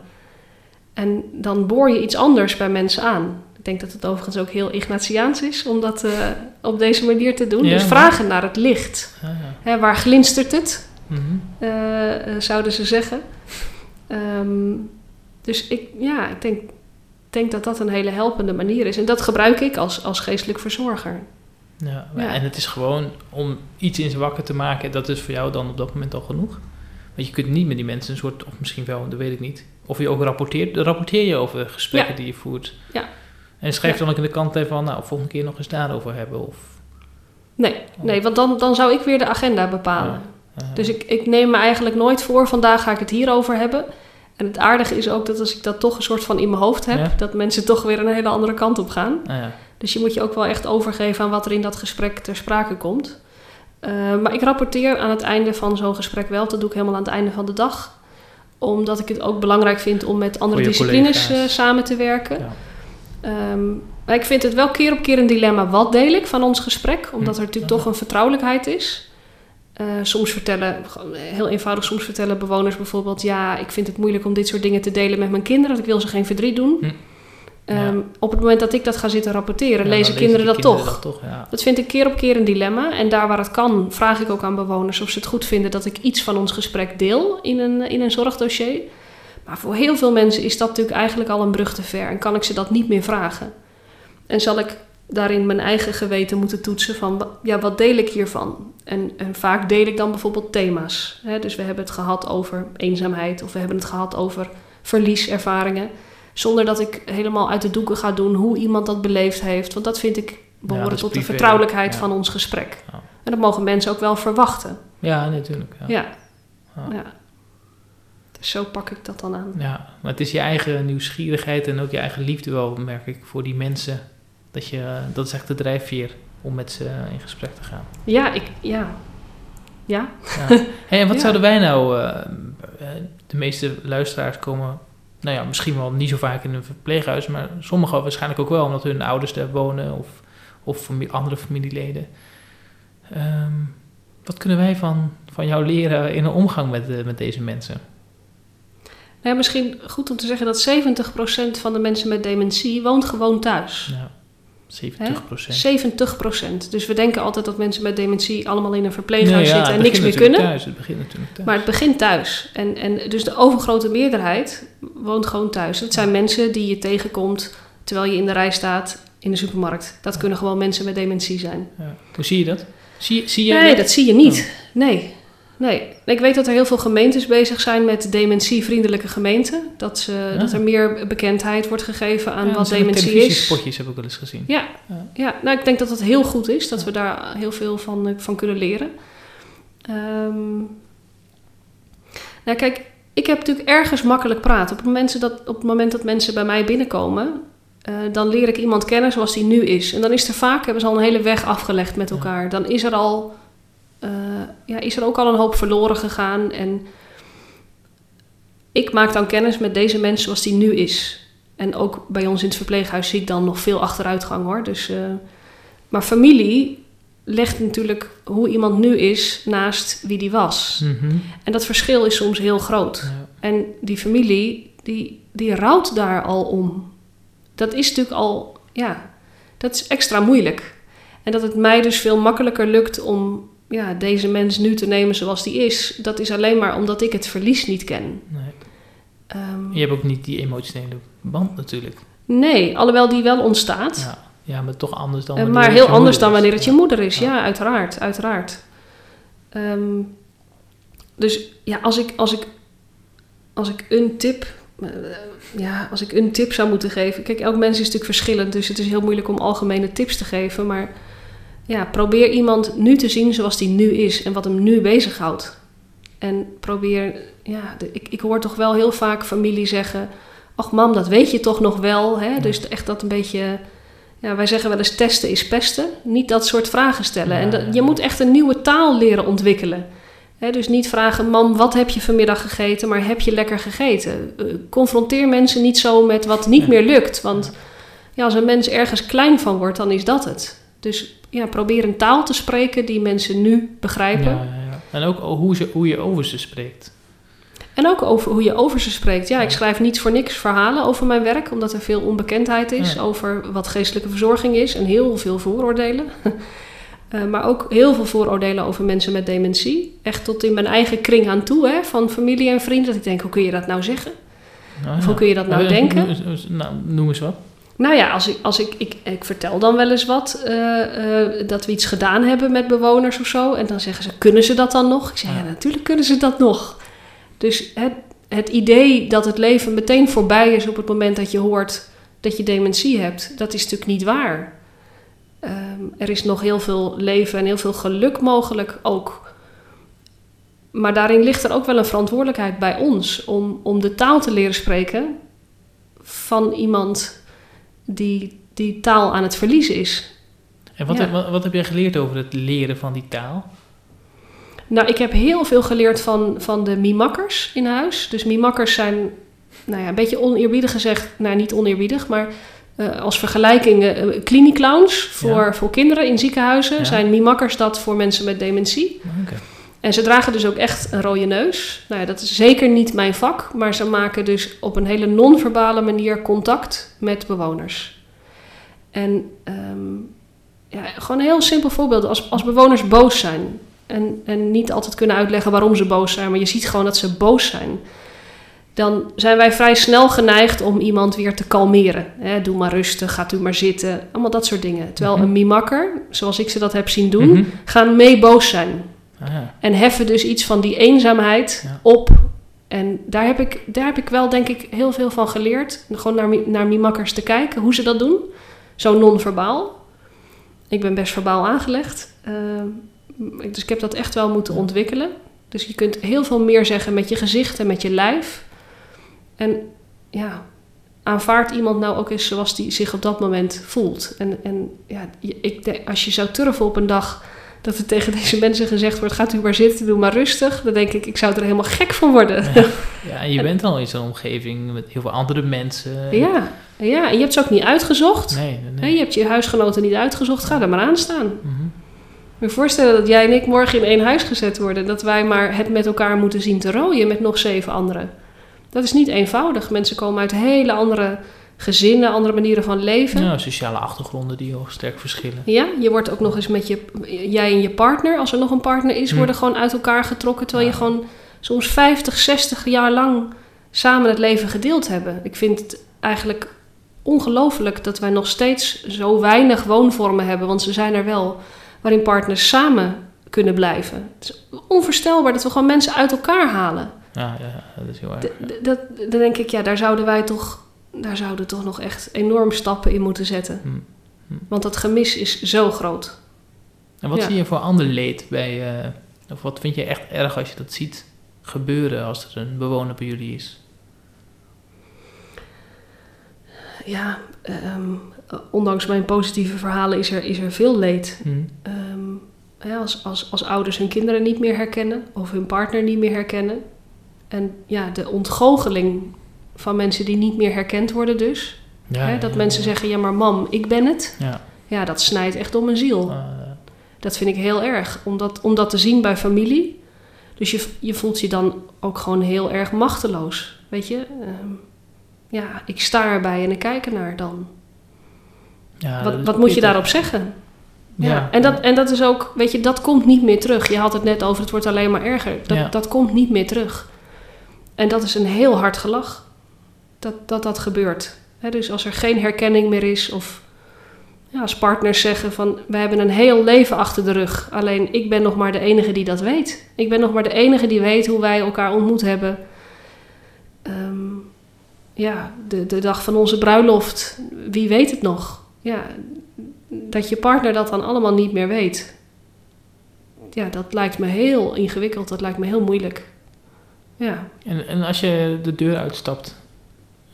En dan boor je iets anders bij mensen aan. Ik denk dat het overigens ook heel Ignatiaans is om dat eh, op deze manier te doen.
Ja,
dus
maar-
vragen naar het licht.
Ah, ja.
Hè, waar glinstert het?
Mhm.
eh, eh, zouden ze zeggen. Ehm, dus ik, ja, ik denk, denk dat dat een hele helpende manier is. En dat gebruik ik als, als geestelijk verzorger.
Ja. En het is gewoon om iets in ze wakker te maken, dat is voor jou dan op dat moment al genoeg. Want je kunt niet met die mensen een soort, of misschien wel, dat weet ik niet. Of je ook rapporteert, rapporteer je over gesprekken
Ja.
die je voert.
Ja.
En schrijf dan ook in de kant even van, nou, volgende keer nog eens daarover hebben. Of,
Nee, nee want dan, dan zou ik weer de agenda bepalen. Dus ik, ik neem me eigenlijk nooit voor, vandaag ga ik het hierover hebben. En het aardige is ook dat als ik dat toch een soort van in mijn hoofd heb, dat mensen toch weer een hele andere kant op gaan.
Nou ja.
Dus je moet je ook wel echt overgeven aan wat er in dat gesprek ter sprake komt. Eh, maar ik rapporteer aan het einde van zo'n gesprek wel. Dat doe ik helemaal aan het einde van de dag. Omdat ik het ook belangrijk vind om met andere disciplines eh, samen te werken.
Ja.
Ehm, maar ik vind het wel keer op keer een dilemma. Wat deel ik van ons gesprek? Omdat er natuurlijk
Ja.
toch een vertrouwelijkheid is. Eh, soms vertellen, heel eenvoudig, soms vertellen bewoners bijvoorbeeld... ja, ik vind het moeilijk om dit soort dingen te delen met mijn kinderen... want ik wil ze geen verdriet doen.
Hm.
Ehm. Op het moment dat ik dat ga zitten rapporteren, lezen kinderen
de
dat toch.
dat toch.
Dat vind ik keer op keer een dilemma. En daar waar het kan, vraag ik ook aan bewoners of ze het goed vinden dat ik iets van ons gesprek deel in een, in een zorgdossier. Maar voor heel veel mensen is dat natuurlijk eigenlijk al een brug te ver en kan ik ze dat niet meer vragen. En zal ik daarin mijn eigen geweten moeten toetsen van, ja, wat deel ik hiervan? En, en vaak deel ik dan bijvoorbeeld thema's. Hè? Dus we hebben het gehad over eenzaamheid of we hebben het gehad over verlieservaringen. Zonder dat ik helemaal uit de doeken ga doen hoe iemand dat beleefd heeft. Want dat vind ik behoren tot de vertrouwelijkheid
ja.
van ons gesprek.
Ja.
En dat mogen mensen ook wel verwachten.
Ja, natuurlijk. Ja.
Ja. Dus zo pak ik dat dan aan.
Ja, maar het is je eigen nieuwsgierigheid en ook je eigen liefde wel, merk ik, voor die mensen. Dat, je, dat is echt de drijfveer om met ze in gesprek te gaan.
Ja, ik, ja. Ja.
Hey, en wat <laughs> zouden wij nou... eh, eh, de meeste luisteraars komen, nou ja, misschien wel niet zo vaak in een verpleeghuis, maar sommigen waarschijnlijk ook wel, omdat hun ouders daar wonen of, of andere familieleden. Ehm, wat kunnen wij van, van jou leren in een omgang met, eh, met deze mensen?
nou ja, misschien goed om te zeggen dat 70% van de mensen met dementie woont gewoon thuis.
Ja, 70 procent.
70%. Dus we denken altijd dat mensen met dementie allemaal in een verpleeghuis zitten en niks meer kunnen.
Thuis. Het begint natuurlijk thuis.
Maar het begint thuis. En, en dus de overgrote meerderheid woont gewoon thuis. Het zijn mensen die je tegenkomt terwijl je in de rij staat in de supermarkt. Dat kunnen gewoon mensen met dementie zijn.
Ja. Hoe zie je dat? Zie, zie je
Nee, dat zie je niet. Nee. Nee. Ik weet dat er heel veel gemeentes bezig zijn met dementievriendelijke gemeenten. Dat, ze,
Ja.
dat er meer bekendheid wordt gegeven aan
Ja,
wat
dat
dementie is.
televisiespotjes heb ik wel eens gezien.
Ja,
Ja.
ja. Nou, ik denk dat het heel goed is. Dat we daar heel veel van, eh, van kunnen leren. Ehm, nou, kijk, ik heb natuurlijk ergens makkelijk praten. Op het moment dat, op het moment dat mensen bij mij binnenkomen... eh, dan leer ik iemand kennen zoals die nu is. En dan is er vaak, hebben ze al een hele weg afgelegd met elkaar. Dan is er al... eh, ja, is er ook al een hoop verloren gegaan. En ik maak dan kennis met deze mens zoals die nu is. En ook bij ons in het verpleeghuis zie ik dan nog veel achteruitgang hoor. Dus, eh, maar familie legt natuurlijk hoe iemand nu is naast wie die was.
Mhm.
En dat verschil is soms heel groot.
Ja.
En die familie, die, die rouwt daar al om. Dat is natuurlijk al, ja, dat is extra moeilijk. En dat het mij dus veel makkelijker lukt om ja, deze mens nu te nemen zoals die is, dat is alleen maar omdat ik het verlies niet ken.
Nee.
Ehm,
Je hebt ook niet die emotionele band natuurlijk.
Nee, alhoewel die wel ontstaat.
Ja, ja maar toch anders dan
Eh,
wanneer
maar heel anders dan wanneer het je moeder is.
Ja.
Ja, uiteraard, uiteraard. Ehm, dus ja, als ik, als ik, als ik een tip, eh, ja, als ik een tip zou moeten geven. Kijk, elk mens is natuurlijk verschillend, dus het is heel moeilijk om algemene tips te geven. Maar ja, probeer iemand nu te zien zoals die nu is en wat hem nu bezighoudt. En probeer, ja, de- ik, ik hoor toch wel heel vaak familie zeggen: Ach, mam, dat weet je toch nog wel. Hè? Dus echt dat een beetje. Ja, wij zeggen wel eens testen is pesten. Niet dat soort vragen stellen. En dat, je moet echt een nieuwe taal leren ontwikkelen. Hè, dus niet vragen, mam, wat heb je vanmiddag gegeten? Maar heb je lekker gegeten? Eh, confronteer mensen niet zo met wat niet meer lukt. Want ja, als een mens ergens klein van wordt, dan is dat het. Dus ja, probeer een taal te spreken die mensen nu begrijpen.
Ja, ja, ja. En ook hoe, ze, hoe je over ze spreekt.
En ook over hoe je over ze spreekt. Ja, ik schrijf niet voor niks verhalen over mijn werk, omdat er veel onbekendheid is over wat geestelijke verzorging is en heel veel vooroordelen. <laughs> Eh, maar ook heel veel vooroordelen over mensen met dementie. Echt tot in mijn eigen kring aan toe, hè, van familie en vrienden. Dat ik denk, hoe kun je dat nou zeggen?
Nou,
Of hoe kun je dat nou
Eh,
denken?
Nou, noem eens wat.
Nou ja, als ik, als ik, ik, ik vertel dan wel eens wat, eh, eh, dat we iets gedaan hebben met bewoners of zo. En dan zeggen ze, kunnen ze dat dan nog? Ik zeg, ja,
Ja.
natuurlijk kunnen ze dat nog. Dus het, het idee dat het leven meteen voorbij is op het moment dat je hoort dat je dementie hebt, dat is natuurlijk niet waar. Ehm, er is nog heel veel leven en heel veel geluk mogelijk ook. maar daarin ligt er ook wel een verantwoordelijkheid bij ons om, om de taal te leren spreken van iemand die die taal aan het verliezen is.
En wat,
Ja.
heb, wat, wat heb jij geleerd over het leren van die taal?
Nou, ik heb heel veel geleerd van, van de mimakkers in huis. Dus mimakkers zijn, nou ja, een beetje oneerbiedig gezegd, nou niet oneerbiedig, maar eh, als vergelijking uh, klinieclowns voor,
Ja.
voor kinderen in ziekenhuizen.
Ja.
Zijn mimakkers dat voor mensen met dementie. En ze dragen dus ook echt een rode neus. Nou ja, dat is zeker niet mijn vak, maar ze maken dus op een hele non-verbale manier contact met bewoners. En ehm, ja, gewoon een heel simpel voorbeeld. Als, als bewoners boos zijn en, en niet altijd kunnen uitleggen waarom ze boos zijn, maar je ziet gewoon dat ze boos zijn, dan zijn wij vrij snel geneigd om iemand weer te kalmeren. Doe maar rustig, gaat u maar zitten, allemaal dat soort dingen. Terwijl
Mhm.
een mimakker, zoals ik ze dat heb zien doen,
Mhm.
gaan mee boos zijn.
Ah.
En heffen dus iets van die eenzaamheid
Ja.
op. En daar heb, ik, daar heb ik wel, denk ik, heel veel van geleerd. Gewoon naar, naar mimakkers te kijken, hoe ze dat doen. Zo non-verbaal. Ik ben best verbaal aangelegd. Ehm, dus ik heb dat echt wel moeten
Ja.
ontwikkelen. Dus je kunt heel veel meer zeggen met je gezicht en met je lijf. En ja, aanvaardt iemand nou ook eens zoals die zich op dat moment voelt. En, en ja, ik, denk, als je zou turven op een dag dat er tegen deze mensen gezegd wordt: gaat u maar zitten, doe maar rustig. Dan denk ik, ik zou er helemaal gek van worden.
Ja. Ja, en je <laughs> bent al in zo'n omgeving met heel veel andere mensen.
Ja, ja, en je hebt ze ook niet uitgezocht.
Nee, nee,
je hebt je huisgenoten niet uitgezocht, ga er maar aan staan.
Mhm.
Moet je voorstellen dat jij en ik morgen in één huis gezet worden. Dat wij maar het met elkaar moeten zien te rooien met nog zeven anderen. Dat is niet eenvoudig. Mensen komen uit hele andere gezinnen, andere manieren van leven.
Ja, sociale achtergronden die heel sterk verschillen.
Ja, je wordt ook nog eens met je, jij en je partner, als er nog een partner is,
Hm.
worden gewoon uit elkaar getrokken. Terwijl je gewoon soms 50, 60 jaar lang samen het leven gedeeld hebben. Ik vind het eigenlijk ongelooflijk dat wij nog steeds zo weinig woonvormen hebben, want ze zijn er wel, waarin partners samen kunnen blijven. Het is onvoorstelbaar dat we gewoon mensen uit elkaar halen.
Ja, ja, dat is heel erg.
Dat, dan denk ik, ja, daar zouden wij toch, daar zouden toch nog echt enorm stappen in moeten zetten.
Hm. Hm.
Want dat gemis is zo groot.
En wat
Ja.
zie je voor ander leed bij, eh, of wat vind je echt erg als je dat ziet gebeuren als er een bewoner bij jullie is?
Ja, ehm, ondanks mijn positieve verhalen is er, is er veel leed.
Hm.
Ehm, ja, als, als, als ouders hun kinderen niet meer herkennen of hun partner niet meer herkennen. En ja, de ontgoocheling van mensen die niet meer herkend worden dus.
Ja,
hè, dat
ja,
mensen
ja.
zeggen, ja maar mam, ik ben het.
Ja.
Ja, dat snijdt echt om mijn ziel.
Ah,
Dat vind ik heel erg, om dat, om dat te zien bij familie. Dus je, je voelt je dan ook gewoon heel erg machteloos, weet je. Ehm, ja, ik sta erbij en ik kijk ernaar dan. Wat, wat moet je daarop zeggen? Ja. En, dat, en dat is ook, weet je, dat komt niet meer terug. Je had het net over, het wordt alleen maar erger. Dat, dat komt niet meer terug. En dat is een heel hard gelach dat dat, dat gebeurt. Dus als er geen herkenning meer is of ja, als partners zeggen van... we hebben een heel leven achter de rug. Alleen ik ben nog maar de enige die dat weet. Ik ben nog maar de enige die weet hoe wij elkaar ontmoet hebben. Ehm, ja, de, de dag van onze bruiloft. Wie weet het nog? Ja, dat je partner dat dan allemaal niet meer weet. Ja, dat lijkt me heel ingewikkeld. Dat lijkt me heel moeilijk. Ja,
En, en als je de deur uitstapt,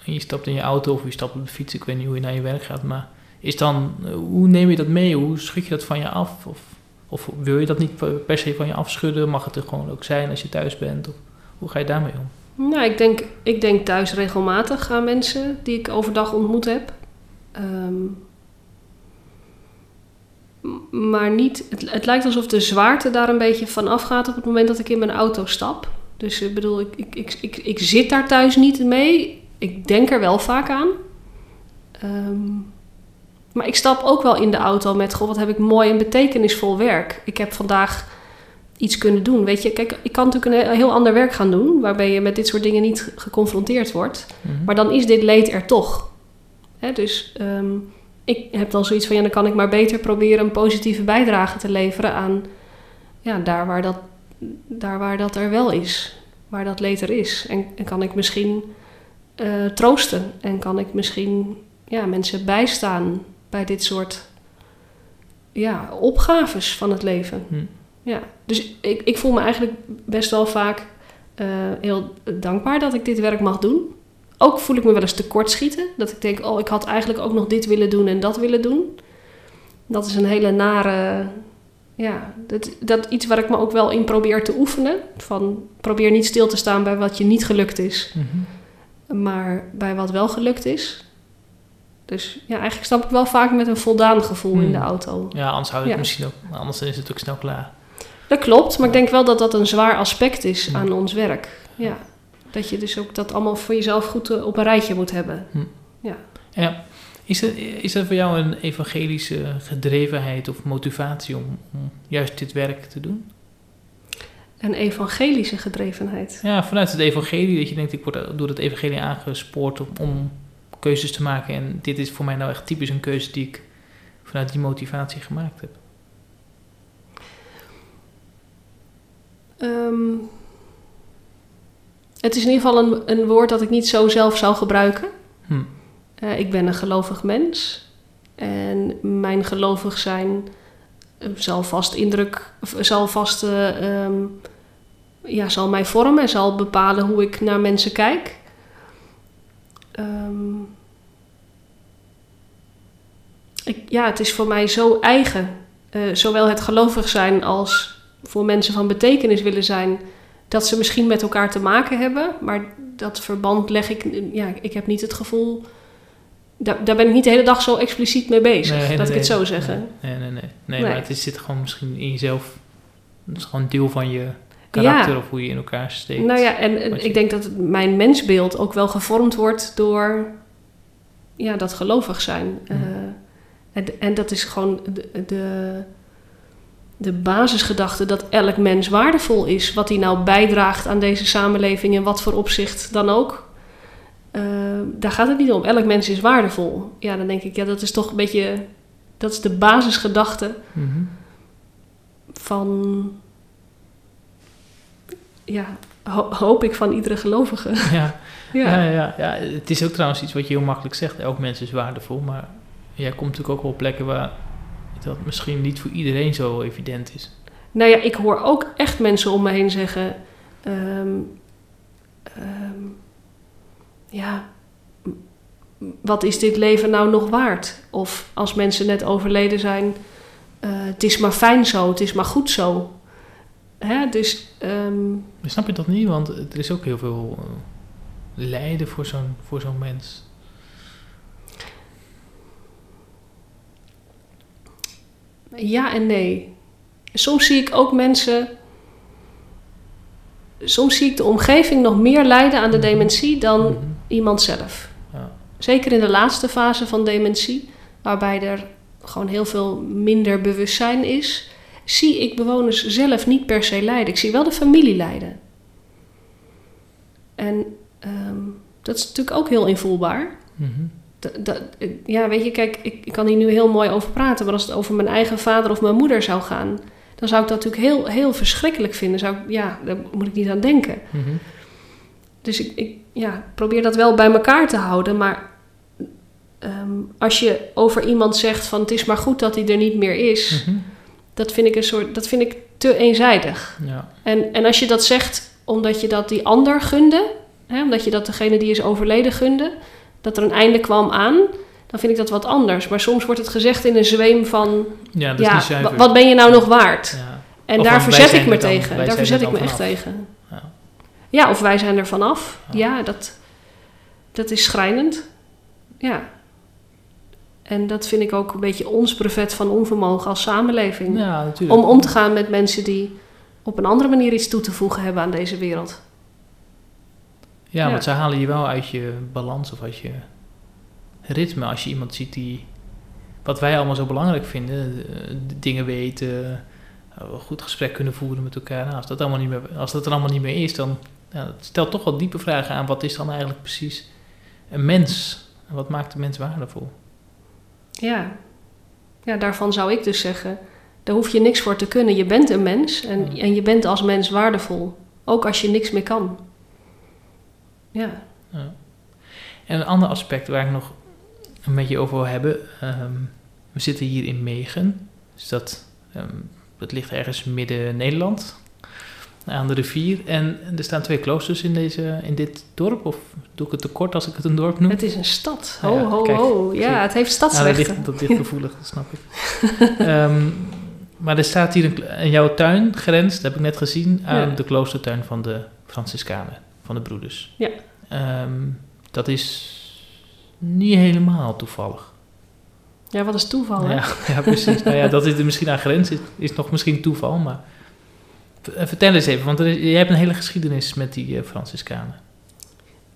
en je stapt in je auto of je stapt op de fiets, ik weet niet hoe je naar je werk gaat, maar is dan, hoe neem je dat mee? Hoe schud je dat van je af? Of, of wil je dat niet per se van je afschudden? Mag het er gewoon ook zijn als je thuis bent? Of hoe ga je daarmee om?
Nou, ik denk, ik denk thuis regelmatig aan mensen die ik overdag ontmoet heb. Ehm, maar niet, het, het lijkt alsof de zwaarte daar een beetje van afgaat op het moment dat ik in mijn auto stap. Dus ik bedoel, ik, ik, ik, ik, ik zit daar thuis niet mee. Ik denk er wel vaak aan. Ehm, maar ik stap ook wel in de auto met, goh, wat heb ik mooi en betekenisvol werk. Ik heb vandaag iets kunnen doen. Weet je, kijk, ik kan natuurlijk een he- heel ander werk gaan doen, waarbij je met dit soort dingen niet geconfronteerd wordt.
Mhm.
Maar dan is dit leed er toch. Hè, dus ehm, ik heb dan zoiets van, ja, dan kan ik maar beter proberen een positieve bijdrage te leveren aan ja, daar, waar dat, daar waar dat er wel is. Waar dat leed er is. En, en kan ik misschien eh, troosten. En kan ik misschien ja, mensen bijstaan bij dit soort ja, opgaves van het leven.
Hm.
ja. Dus ik, ik voel me eigenlijk best wel vaak eh, heel dankbaar dat ik dit werk mag doen. Ook voel ik me wel eens tekortschieten. Dat ik denk, oh, ik had eigenlijk ook nog dit willen doen en dat willen doen. Dat is een hele nare... Ja, dat, dat iets waar ik me ook wel in probeer te oefenen. Van probeer niet stil te staan bij wat je niet gelukt is.
Mhm.
Maar bij wat wel gelukt is. Dus ja, eigenlijk stap ik wel vaak met een voldaan gevoel in
Hmm.
de auto.
Ja, anders houdt het
Ja.
misschien ook... Anders is het ook snel klaar.
Dat klopt, maar ik denk wel dat dat een zwaar aspect is
Ja.
aan ons werk. Ja. Dat je dus ook dat allemaal voor jezelf goed eh, op een rijtje moet hebben.
Ja. Is er, is er voor jou een evangelische gedrevenheid of motivatie om, om juist dit werk te doen?
Een evangelische gedrevenheid.
Ja, vanuit het evangelie, dat je denkt, ik word door het evangelie aangespoord om, om keuzes te maken. En dit is voor mij nou echt typisch een keuze die ik vanuit die motivatie gemaakt heb.
Ehm, het is in ieder geval een, een woord dat ik niet zo zelf zou gebruiken.
Hm.
Eh, ik ben een gelovig mens. En mijn gelovig zijn eh, zal vast indruk, zal vast, eh, ehm, ja, zal mij vormen en zal bepalen hoe ik naar mensen kijk. Ehm, ik, ja, het is voor mij zo eigen. Eh, zowel het gelovig zijn als voor mensen van betekenis willen zijn. Dat ze misschien met elkaar te maken hebben. Maar dat verband leg ik... Ja, ik heb niet het gevoel... Daar, daar ben ik niet de hele dag zo expliciet mee bezig.
Nee, nee,
dat ik het
nee.
zo zeggen.
Nee, nee, nee. nee, maar het zit gewoon misschien in jezelf. Het is gewoon een deel van je karakter
Ja.
of hoe je in elkaar steekt.
Nou ja, en, en
je-
ik denk dat mijn mensbeeld ook wel gevormd wordt door ja, dat gelovig zijn.
Mhm.
Eh, en, en dat is gewoon de, de, de basisgedachte dat elk mens waardevol is. Wat hij nou bijdraagt aan deze samenleving in wat voor opzicht dan ook. Eh, daar gaat het niet om. Elk mens is waardevol. Ja, dan denk ik, ja, dat is toch een beetje... Dat is de basisgedachte
Mhm.
van... Ja, ho- hoop ik van iedere gelovige. <laughs>
Ja,
Ja.
ja. Ja, ja, Het is ook trouwens iets wat je heel makkelijk zegt. Elk mens is waardevol. Maar jij komt natuurlijk ook wel op plekken waar dat misschien niet voor iedereen zo evident is.
Nou ja, ik hoor ook echt mensen om me heen zeggen... ehm, ehm, ja, wat is dit leven nou nog waard? Of als mensen net overleden zijn... eh, het is maar fijn zo, het is maar goed zo. Hè? Dus ehm,
snap je dat niet? Want er is ook heel veel eh, lijden voor zo'n, voor zo'n mens.
ja en nee. Soms zie ik ook mensen... Soms zie ik de omgeving nog meer lijden aan de
Mhm.
dementie dan
Mhm.
iemand zelf.
Ja.
Zeker in de laatste fase van dementie, waarbij er gewoon heel veel minder bewustzijn is, zie ik bewoners zelf niet per se lijden. Ik zie wel de familie lijden. En ehm, dat is natuurlijk ook heel invoelbaar.
Mhm.
Dat- ja, weet je, kijk, ik, ik kan hier nu heel mooi over praten, maar als het over mijn eigen vader of mijn moeder zou gaan, dan zou ik dat natuurlijk heel, heel verschrikkelijk vinden. Zou ik, ja, daar moet ik niet aan denken.
Mhm.
Dus ik, ik ja, probeer dat wel bij elkaar te houden. Maar ehm, als je over iemand zegt van het is maar goed dat hij er niet meer is,
Mhm.
Dat vind ik een soort, dat vind ik te eenzijdig.
Ja.
En, en als je dat zegt omdat je dat die ander gunde, hè, omdat je dat degene die is overleden gunde, dat er een einde kwam aan, dan vind ik dat wat anders. Maar soms wordt het gezegd in een zweem van,
ja, dat is niet
wat ben je nou nog waard?
Ja.
En daar verzet ik me tegen. Daar verzet
er
ik me echt
vanaf.
tegen.
Ja.
Ja, of wij zijn er vanaf.
Ja.
Ja, dat, dat is schrijnend. Ja. En dat vind ik ook een beetje ons brevet van onvermogen als samenleving.
Ja, natuurlijk.
Om om te gaan met mensen die op een andere manier iets toe te voegen hebben aan deze wereld.
Ja,
Ja.
want ze halen je wel uit je balans of uit je ritme. Als je iemand ziet die, wat wij allemaal zo belangrijk vinden, eh, dingen weten, eh, goed gesprek kunnen voeren met elkaar. Nou, als, dat allemaal niet meer, als dat er allemaal niet meer is, dan ja, dat stelt toch wel diepe vragen aan. Wat is dan eigenlijk precies een mens? En wat maakt de mens waardevol?
Ja. ja, daarvan zou ik dus zeggen, daar hoef je niks voor te kunnen. Je bent een mens en,
Ja.
en je bent als mens waardevol. Ook als je niks meer kan. Ja.
Ja. En een ander aspect waar ik nog een beetje over wil hebben. ehm, we zitten hier in Megen. Dus dat ehm, het ligt ergens midden Nederland, aan de rivier. En er staan twee kloosters in, deze, in dit dorp. Of doe ik het te kort als ik het een dorp noem?
Het is een stad. Ho, ho,
kijk,
ho. Ja, het heeft
dat,
stadsrechten.
dat ligt gevoelig, dat snap ik. <laughs> Ehm, maar er staat hier een, jouw tuin grenst, dat heb ik net gezien, aan
Ja.
de kloostertuin van de Franciscanen, van de broeders.
Ja.
Ehm, dat is niet helemaal toevallig.
Ja, wat is toeval, hè?
Ja, <laughs> ja, precies. nou ja, dat is er misschien aan grens is, is nog misschien toeval, maar... eh, Vertel eens even, want is, jij hebt een hele geschiedenis met die eh, Franciscanen.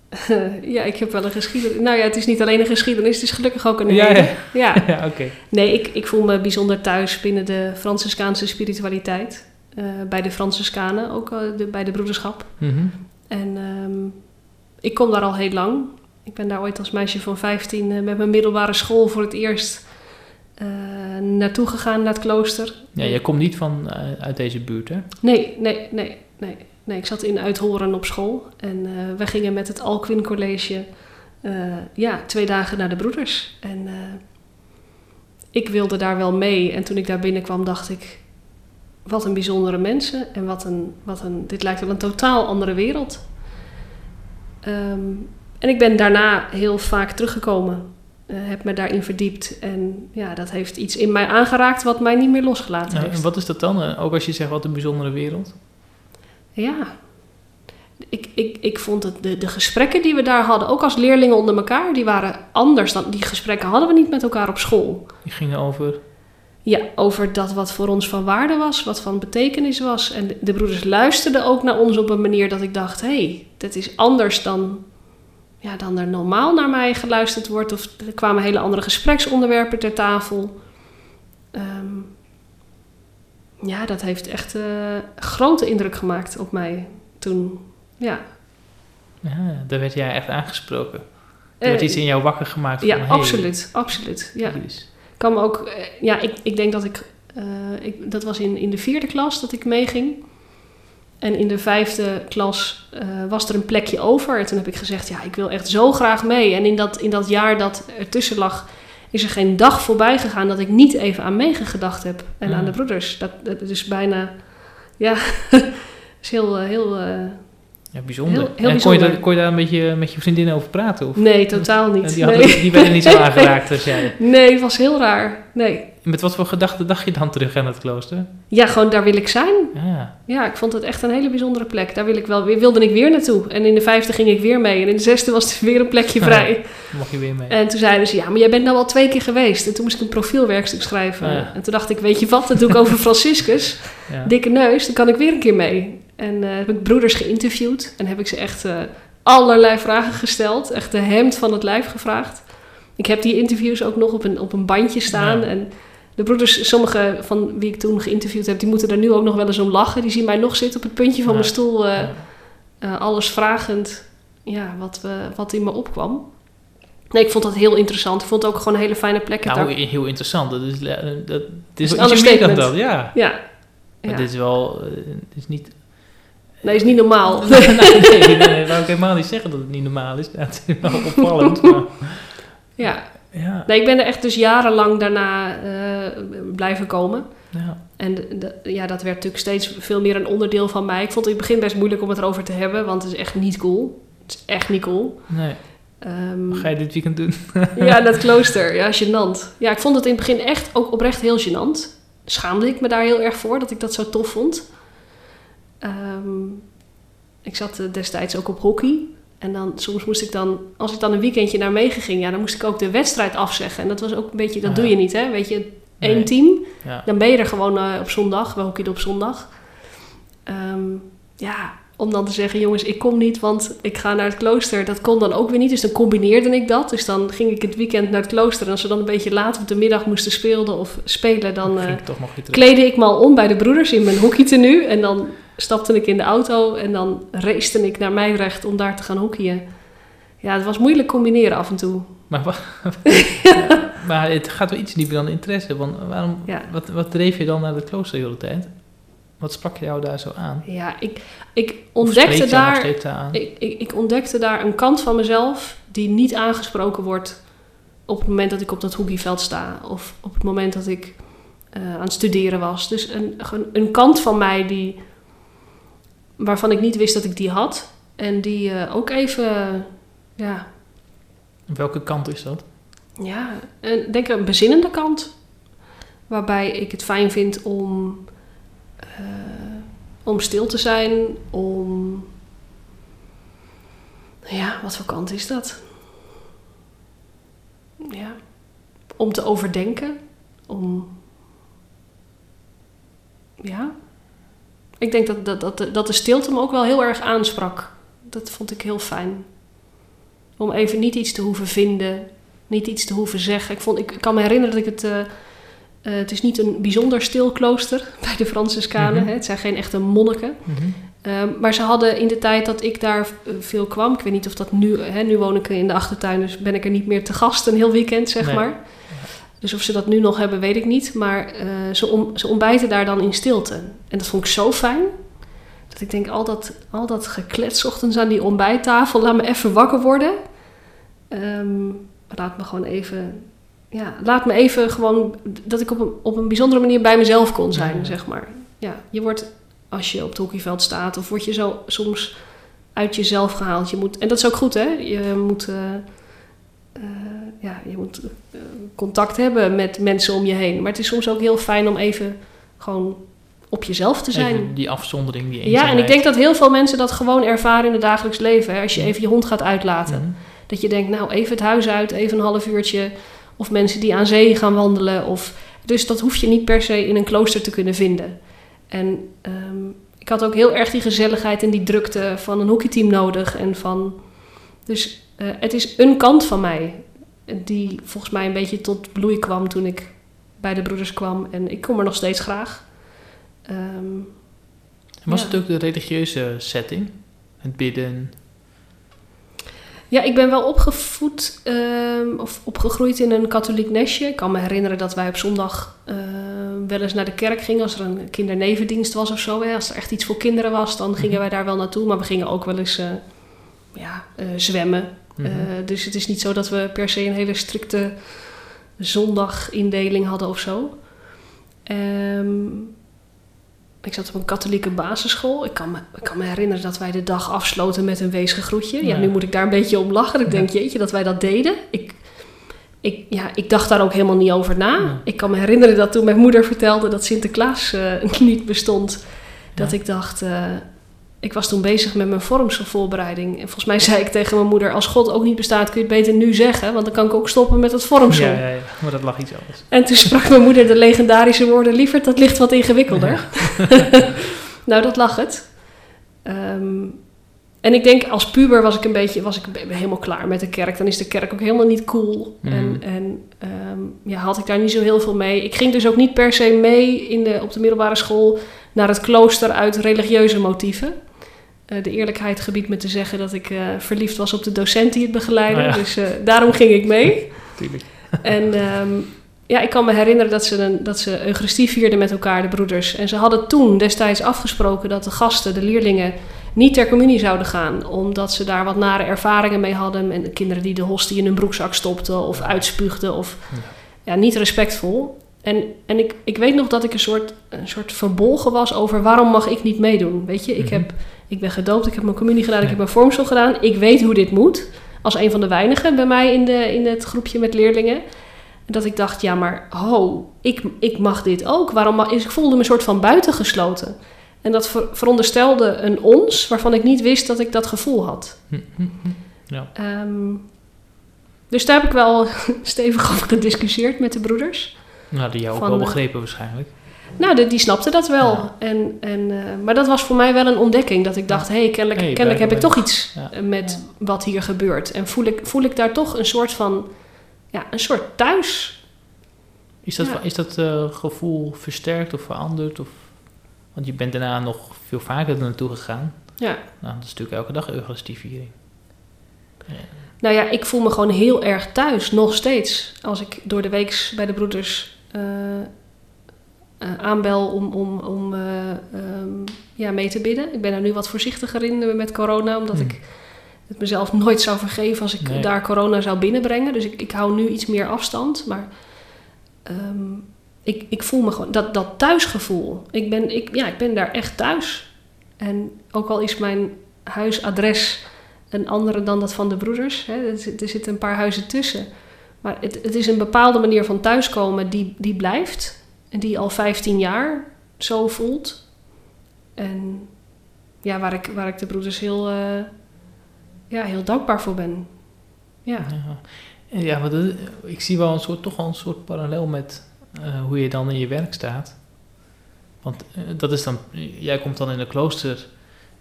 <laughs>
ja, ik heb wel een geschiedenis. Nou ja, het is niet alleen een geschiedenis, het is gelukkig ook een hele.
ja.
ja. <laughs>
ja, oké.
Nee, ik, ik voel me bijzonder thuis binnen de Franciscaanse spiritualiteit. Eh, bij de Franciscanen, ook de, bij de broederschap.
Mhm.
En ehm, ik kom daar al heel lang. Ik ben daar ooit als meisje van 15 eh, met mijn middelbare school voor het eerst naartoe gegaan, naar het klooster.
Ja, jij komt niet van, eh, uit deze buurt, hè?
Nee, nee, nee, nee. Nee, ik zat in Uithoren op school. En eh we gingen met het Alquin College eh, ja, twee dagen naar de broeders. En eh, ik wilde daar wel mee. En toen ik daar binnenkwam dacht ik... Wat een bijzondere mensen. En wat een, wat een, dit lijkt wel een totaal andere wereld. Ehm, en ik ben daarna heel vaak teruggekomen. Eh, heb me daarin verdiept. En ja, dat heeft iets in mij aangeraakt wat mij niet meer losgelaten
Nou,
heeft.
en wat is dat dan? Eh, Ook als je zegt wat een bijzondere wereld.
Ja. Ik, ik, ik vond het, de, de gesprekken die we daar hadden, ook als leerlingen onder elkaar, die waren anders dan die gesprekken hadden we niet met elkaar op school.
Die gingen over.
Ja, over dat wat voor ons van waarde was, wat van betekenis was. En de, de broeders luisterden ook naar ons op een manier dat ik dacht: hé, hey, dit is anders dan, ja, dan er normaal naar mij geluisterd wordt. Of er kwamen hele andere gespreksonderwerpen ter tafel. Ehm, ja, dat heeft echt eh, grote indruk gemaakt op mij toen. Ja,
Ja, daar werd jij echt aangesproken. Er
Eh,
werd iets in jou wakker gemaakt. Van,
ja,
hey,
absoluut, absoluut. Ja. kan me ook, eh, ja, ik, ik denk dat ik, eh, ik, dat was in, in de vierde klas dat ik meeging. En in de vijfde klas eh, was er een plekje over. En toen heb ik gezegd, ja, ik wil echt zo graag mee. En in dat, in dat jaar dat ertussen lag, is er geen dag voorbij gegaan dat ik niet even aan Megen gedacht heb. En
Ja.
aan de broeders. Dat, dat is bijna, ja, <laughs> is heel, eh, heel, eh,
Ja, bijzonder.
Heel- heel
en kon je, daar, kon je daar met je, met je vriendin over praten? Of?
nee, totaal niet.
die, hadden,
nee.
die werden niet zo <laughs> aangeraakt als jij.
nee, het was heel raar. Nee.
Met wat voor gedachten dacht je dan terug aan het klooster?
Ja, gewoon daar wil ik zijn.
Ja,
Ja, ik vond het echt een hele bijzondere plek. Daar wil ik wel weer, wilde ik weer naartoe. En in de vijfde ging ik weer mee. En in de zesde was er weer een plekje vrij.
mag je weer mee.
En toen zeiden ze, ja, maar jij bent nou al twee keer geweest. En toen moest ik een profielwerkstuk schrijven.
Ja.
En toen dacht ik, weet je wat, dat doe ik over <laughs> Franciscus.
ja.
Dikke neus, dan kan ik weer een keer mee. En eh, heb ik broeders geïnterviewd. En heb ik ze echt eh, allerlei vragen gesteld. Echt de hemd van het lijf gevraagd. Ik heb die interviews ook nog op een, op een bandje staan.
Ja.
En de broeders, sommige van wie ik toen geïnterviewd heb, die moeten er nu ook nog wel eens om lachen. Die zien mij nog zitten op het puntje van
Ja.
mijn stoel. eh, alles vragend ja, wat, we, wat in me opkwam. Nee, ik vond dat heel interessant. Ik vond het ook gewoon een hele fijne plek.
Nou,
daar-
heel interessant. Dat is, dat, het is
een
wel ietsje meer dan dat, ja.
ja.
Maar
ja.
dit is wel, het is niet...
Nee, is niet normaal. <laughs>
nee, nee, nee, wou ik helemaal niet zeggen dat het niet normaal is. Ja, het is wel opvallend, maar...
ja.
Ja,
Nee, ik ben er echt dus jarenlang daarna eh, blijven komen.
ja.
En de- ja, dat werd natuurlijk steeds veel meer een onderdeel van mij. Ik vond het in het begin best moeilijk om het erover te hebben, want het is echt niet cool. Het is echt niet cool.
Nee.
Ehm,
Wat ga je dit weekend doen? <laughs>
ja, dat klooster. Ja, gênant. Ja, ik vond het in het begin echt ook oprecht heel gênant. Schaamde ik me daar heel erg voor, dat ik dat zo tof vond. Ehm, ik zat eh, destijds ook op hockey. En dan, soms moest ik dan, als ik dan een weekendje naar Megen ging, ja, dan moest ik ook de wedstrijd afzeggen. En dat was ook een beetje, dat
Ah.
doe je niet, hè? Weet je, één
Nee.
team.
Ja.
Dan ben je er gewoon eh, op zondag. We hockeyden op zondag. Ehm, ja, om dan te zeggen, jongens, ik kom niet, want ik ga naar het klooster. Dat kon dan ook weer niet, dus dan combineerde ik dat. Dus dan ging ik het weekend naar het klooster. En als we dan een beetje laat op de middag moesten spelen of spelen, dan eh,
ik
kleedde ik me al om bij de broeders in mijn hockeytenue. En dan stapte ik in de auto en dan racete ik naar Meidrecht om daar te gaan hockeyen. Ja, het was moeilijk combineren af en toe.
Maar, <laughs> Ja, maar het gaat wel iets dieper dan interesse. Want waarom,
Ja.
wat, wat dreef je dan naar het klooster de hele tijd? Wat sprak jou daar zo aan?
Ja, ik, ik ontdekte daar... Ik, ik, ik ontdekte daar een kant van mezelf die niet aangesproken wordt op het moment dat ik op dat hockeyveld sta. Of op het moment dat ik eh, aan het studeren was. Dus een, een kant van mij die, waarvan ik niet wist dat ik die had. En die eh, ook even, ja,
Welke kant is dat?
ja, een, denk ik een bezinnende kant. Waarbij ik het fijn vind om, eh, om stil te zijn, om... Ja, wat voor kant is dat? Ja, om te overdenken, om... Ja, ik denk dat, dat, dat, de- dat de stilte me ook wel heel erg aansprak. Dat vond ik heel fijn. Om even niet iets te hoeven vinden, niet iets te hoeven zeggen. Ik, vond, ik kan me herinneren dat ik het... eh, eh, het is niet een bijzonder stil klooster <laughs> bij de Franciscanen. Hè. Het zijn geen echte monniken.
Mhm.
Ehm, maar ze hadden in de tijd dat ik daar eh, veel kwam... Ik weet niet of dat nu... Hè, nu woon ik in de achtertuin, dus ben ik er niet meer te gast een heel weekend, zeg
Nee.
maar. Dus of ze dat nu nog hebben, weet ik niet. Maar eh, ze, om, ze ontbijten daar dan in stilte. En dat vond ik zo fijn. Dat ik denk, al dat, al dat geklets ochtends aan die ontbijttafel... laat me even wakker worden. Ehm, laat me gewoon even... Ja, laat me even gewoon... Dat ik op een, op een bijzondere manier bij mezelf kon zijn,
Ja,
zeg maar. Ja, je wordt... Als je op het hockeyveld staat... of word je zo soms uit jezelf gehaald. Je moet, en dat is ook goed, hè? Je moet... eh, je moet eh, contact hebben met mensen om je heen. Maar het is soms ook heel fijn om even gewoon op jezelf te zijn.
Even die afzondering, die
Ja,
eenzaamheid.
en ik denk dat heel veel mensen dat gewoon ervaren in het dagelijks leven. Hè? Als je even je hond gaat uitlaten.
Mhm.
Dat je denkt, nou even het huis uit, even een half uurtje. Of mensen die aan zee gaan wandelen. Of, dus dat hoef je niet per se in een klooster te kunnen vinden. En ehm, ik had ook heel erg die gezelligheid en die drukte van een hockeyteam nodig. En van, dus eh, het is een kant van mij die volgens mij een beetje tot bloei kwam toen ik bij de broeders kwam. En ik kom er nog steeds graag.
En was
Ja.
het ook de religieuze setting? Het bidden?
Ja, ik ben wel opgevoed ehm, of opgegroeid in een katholiek nestje. Ik kan me herinneren dat wij op zondag ehm, wel eens naar de kerk gingen als er een kindernevendienst was of zo. Hè. Als er echt iets voor kinderen was, dan gingen
Mhm.
wij daar wel naartoe. Maar we gingen ook wel eens eh, ja, eh, zwemmen.
Mhm.
Eh, dus het is niet zo dat we per se een hele strikte zondagindeling hadden of zo. Ehm, ik zat op een katholieke basisschool. Ik kan, me, ik kan me herinneren dat wij de dag afsloten met een weesgegroetje. Ja,
Ja.
nu moet ik daar een beetje om lachen. Ik
Ja.
denk, jeetje, dat wij dat deden. Ik, ik, ja, ik dacht daar ook helemaal niet over na.
Ja.
Ik kan me herinneren dat toen mijn moeder vertelde dat Sinterklaas eh, <laughs> niet bestond... dat ik dacht... eh, ik was toen bezig met mijn vormselvoorbereiding. En volgens mij zei ik tegen mijn moeder... als God ook niet bestaat, kun je het beter nu zeggen... want dan kan ik ook stoppen met het vormsel.
Ja, ja, ja, maar dat lag iets anders.
En toen sprak mijn moeder de legendarische woorden... lieverd, dat ligt wat ingewikkelder. <laughs> nou, dat lag het. Ehm, en ik denk, als puber was ik een beetje... was ik helemaal klaar met de kerk. Dan is de kerk ook helemaal niet cool.
Mhm.
En, en ehm, ja, had ik daar niet zo heel veel mee. Ik ging dus ook niet per se mee in de, op de middelbare school... naar het klooster uit religieuze motieven. Eh, de eerlijkheid gebiedt me te zeggen dat ik eh, verliefd was op de docent die het begeleidde.
Ja.
Dus eh, daarom ging ik mee. <laughs>
Tuurlijk.
En ehm, ja, ik kan me herinneren dat ze, een, dat ze Eucharistie vierden met elkaar, de broeders. En ze hadden toen destijds afgesproken dat de gasten, de leerlingen, niet ter communie zouden gaan. Omdat ze daar wat nare ervaringen mee hadden. En de kinderen die de hostie in hun broekzak stopten of uitspuugden. Of ja, niet respectvol. En, en ik, ik weet nog dat ik een soort, een soort verbolgen was over waarom mag ik niet meedoen. Weet je, ik,
Mhm.
heb, ik ben gedoopt, ik heb mijn communie gedaan, ik heb mijn vormsel gedaan. Ik weet hoe dit moet. Als een van de weinigen bij mij in, de, in het groepje met leerlingen. En dat ik dacht, ja, maar ho, ik, ik mag dit ook. Waarom mag, ik voelde me een soort van buitengesloten. En dat ver- veronderstelde een ons waarvan ik niet wist dat ik dat gevoel had.
Hm, hm, hm. Ja.
Ehm, dus daar heb ik wel <laughs> stevig over gediscussieerd met de broeders.
Nou, die jou ook
Van,
wel
eh,
begrepen waarschijnlijk.
Nou, de, die snapte dat wel.
Ja.
En, en, eh, maar dat was voor mij wel een ontdekking. Dat ik dacht, hé, hey, kennelijk,
Hey,
kennelijk heb ik toch iets
Ja.
eh, met wat hier gebeurt. En voel ik, voel ik daar toch een soort van, ja, een soort thuis.
Is dat,
Ja.
is dat eh, gevoel versterkt of veranderd? Of, want je bent daarna nog veel vaker er naartoe gegaan.
Ja.
Nou, dat is natuurlijk elke dag Eucharistieviering.
Nou ja, ik voel me gewoon heel erg thuis, nog steeds. Als ik door de week bij de broeders aanbel om, om, om eh, ehm, ja, mee te bidden. Ik ben er nu wat voorzichtiger in eh, met corona, omdat
Hmm.
ik het mezelf <laughs> nooit zou vergeven als ik
Nee.
daar corona zou binnenbrengen. Dus ik, ik hou nu iets meer afstand. Maar ehm, ik, ik voel me gewoon, dat, dat thuisgevoel. Ik ben, ik, ja, ik ben daar echt thuis. En ook al is mijn huisadres een andere dan dat van de broeders, hè, er, er zitten een paar huizen tussen. Maar het, is een bepaalde manier van thuiskomen die, die blijft. En die al 15 jaar zo voelt. En ja, waar ik, waar ik de broeders heel, eh, ja, heel dankbaar voor ben. Ja.
Ja, dat- ik zie wel een soort, toch wel een soort parallel met eh, hoe je dan in je werk staat. Want eh, dat is dan, jij komt dan in een klooster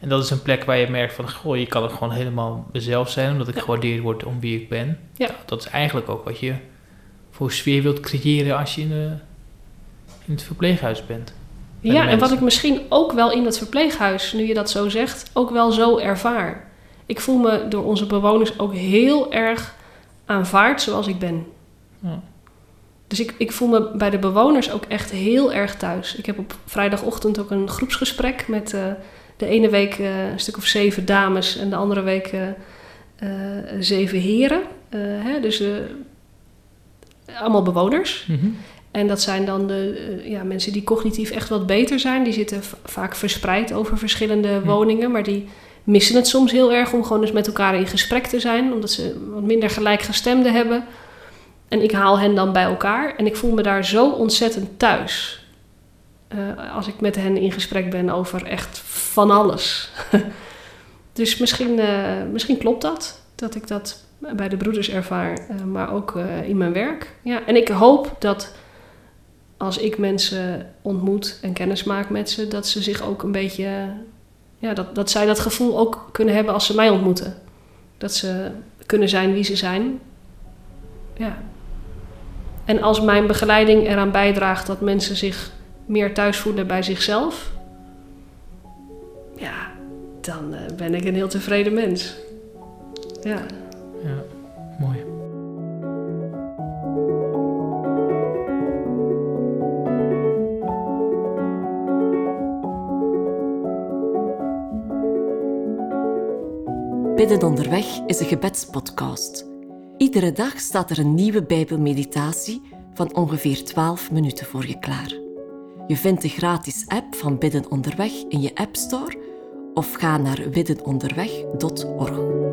en dat is een plek waar je merkt van, goh, je kan er gewoon helemaal mezelf zijn, omdat ik
Ja.
gewaardeerd word om wie ik ben.
Ja.
Dat is eigenlijk ook wat je voor sfeer wilt creëren als je in, de, in het verpleeghuis bent.
Ja, en wat ik misschien ook wel in dat verpleeghuis, nu je dat zo zegt, ook wel zo ervaar. Ik voel me door onze bewoners ook heel erg aanvaard zoals ik ben.
Ja.
Dus ik, ik voel me bij de bewoners ook echt heel erg thuis. Ik heb op vrijdagochtend ook een groepsgesprek met eh, de ene week eh, een stuk of zeven dames en de andere week eh, eh, zeven heren. Hè, dus allemaal bewoners.
Mhm.
En dat zijn dan de ja, mensen die cognitief echt wat beter zijn. Die zitten vaak verspreid over verschillende
Hm.
woningen. Maar die missen het soms heel erg om gewoon eens met elkaar in gesprek te zijn. Omdat ze wat minder gelijkgestemden hebben. En ik haal hen dan bij elkaar. En ik voel me daar zo ontzettend thuis. Eh, als ik met hen in gesprek ben over echt van alles. <laughs> dus misschien, eh, misschien klopt dat. Dat ik dat bij de broeders ervaar. eh, maar ook in mijn werk. Ja, en ik hoop dat als ik mensen ontmoet en kennis maak met ze, dat ze zich ook een beetje. Ja, dat, dat zij dat gevoel ook kunnen hebben als ze mij ontmoeten. Dat ze kunnen zijn wie ze zijn. Ja. En als mijn begeleiding eraan bijdraagt dat mensen zich meer thuis voelen bij zichzelf, ja, dan eh, ben ik een heel tevreden mens. Ja.
Ja, mooi.
Bidden onderweg is een gebedspodcast. Iedere dag staat er een nieuwe Bijbelmeditatie van ongeveer 12 minuten voor je klaar. Je vindt de gratis app van Bidden onderweg in je App Store of ga naar biddenonderweg.org.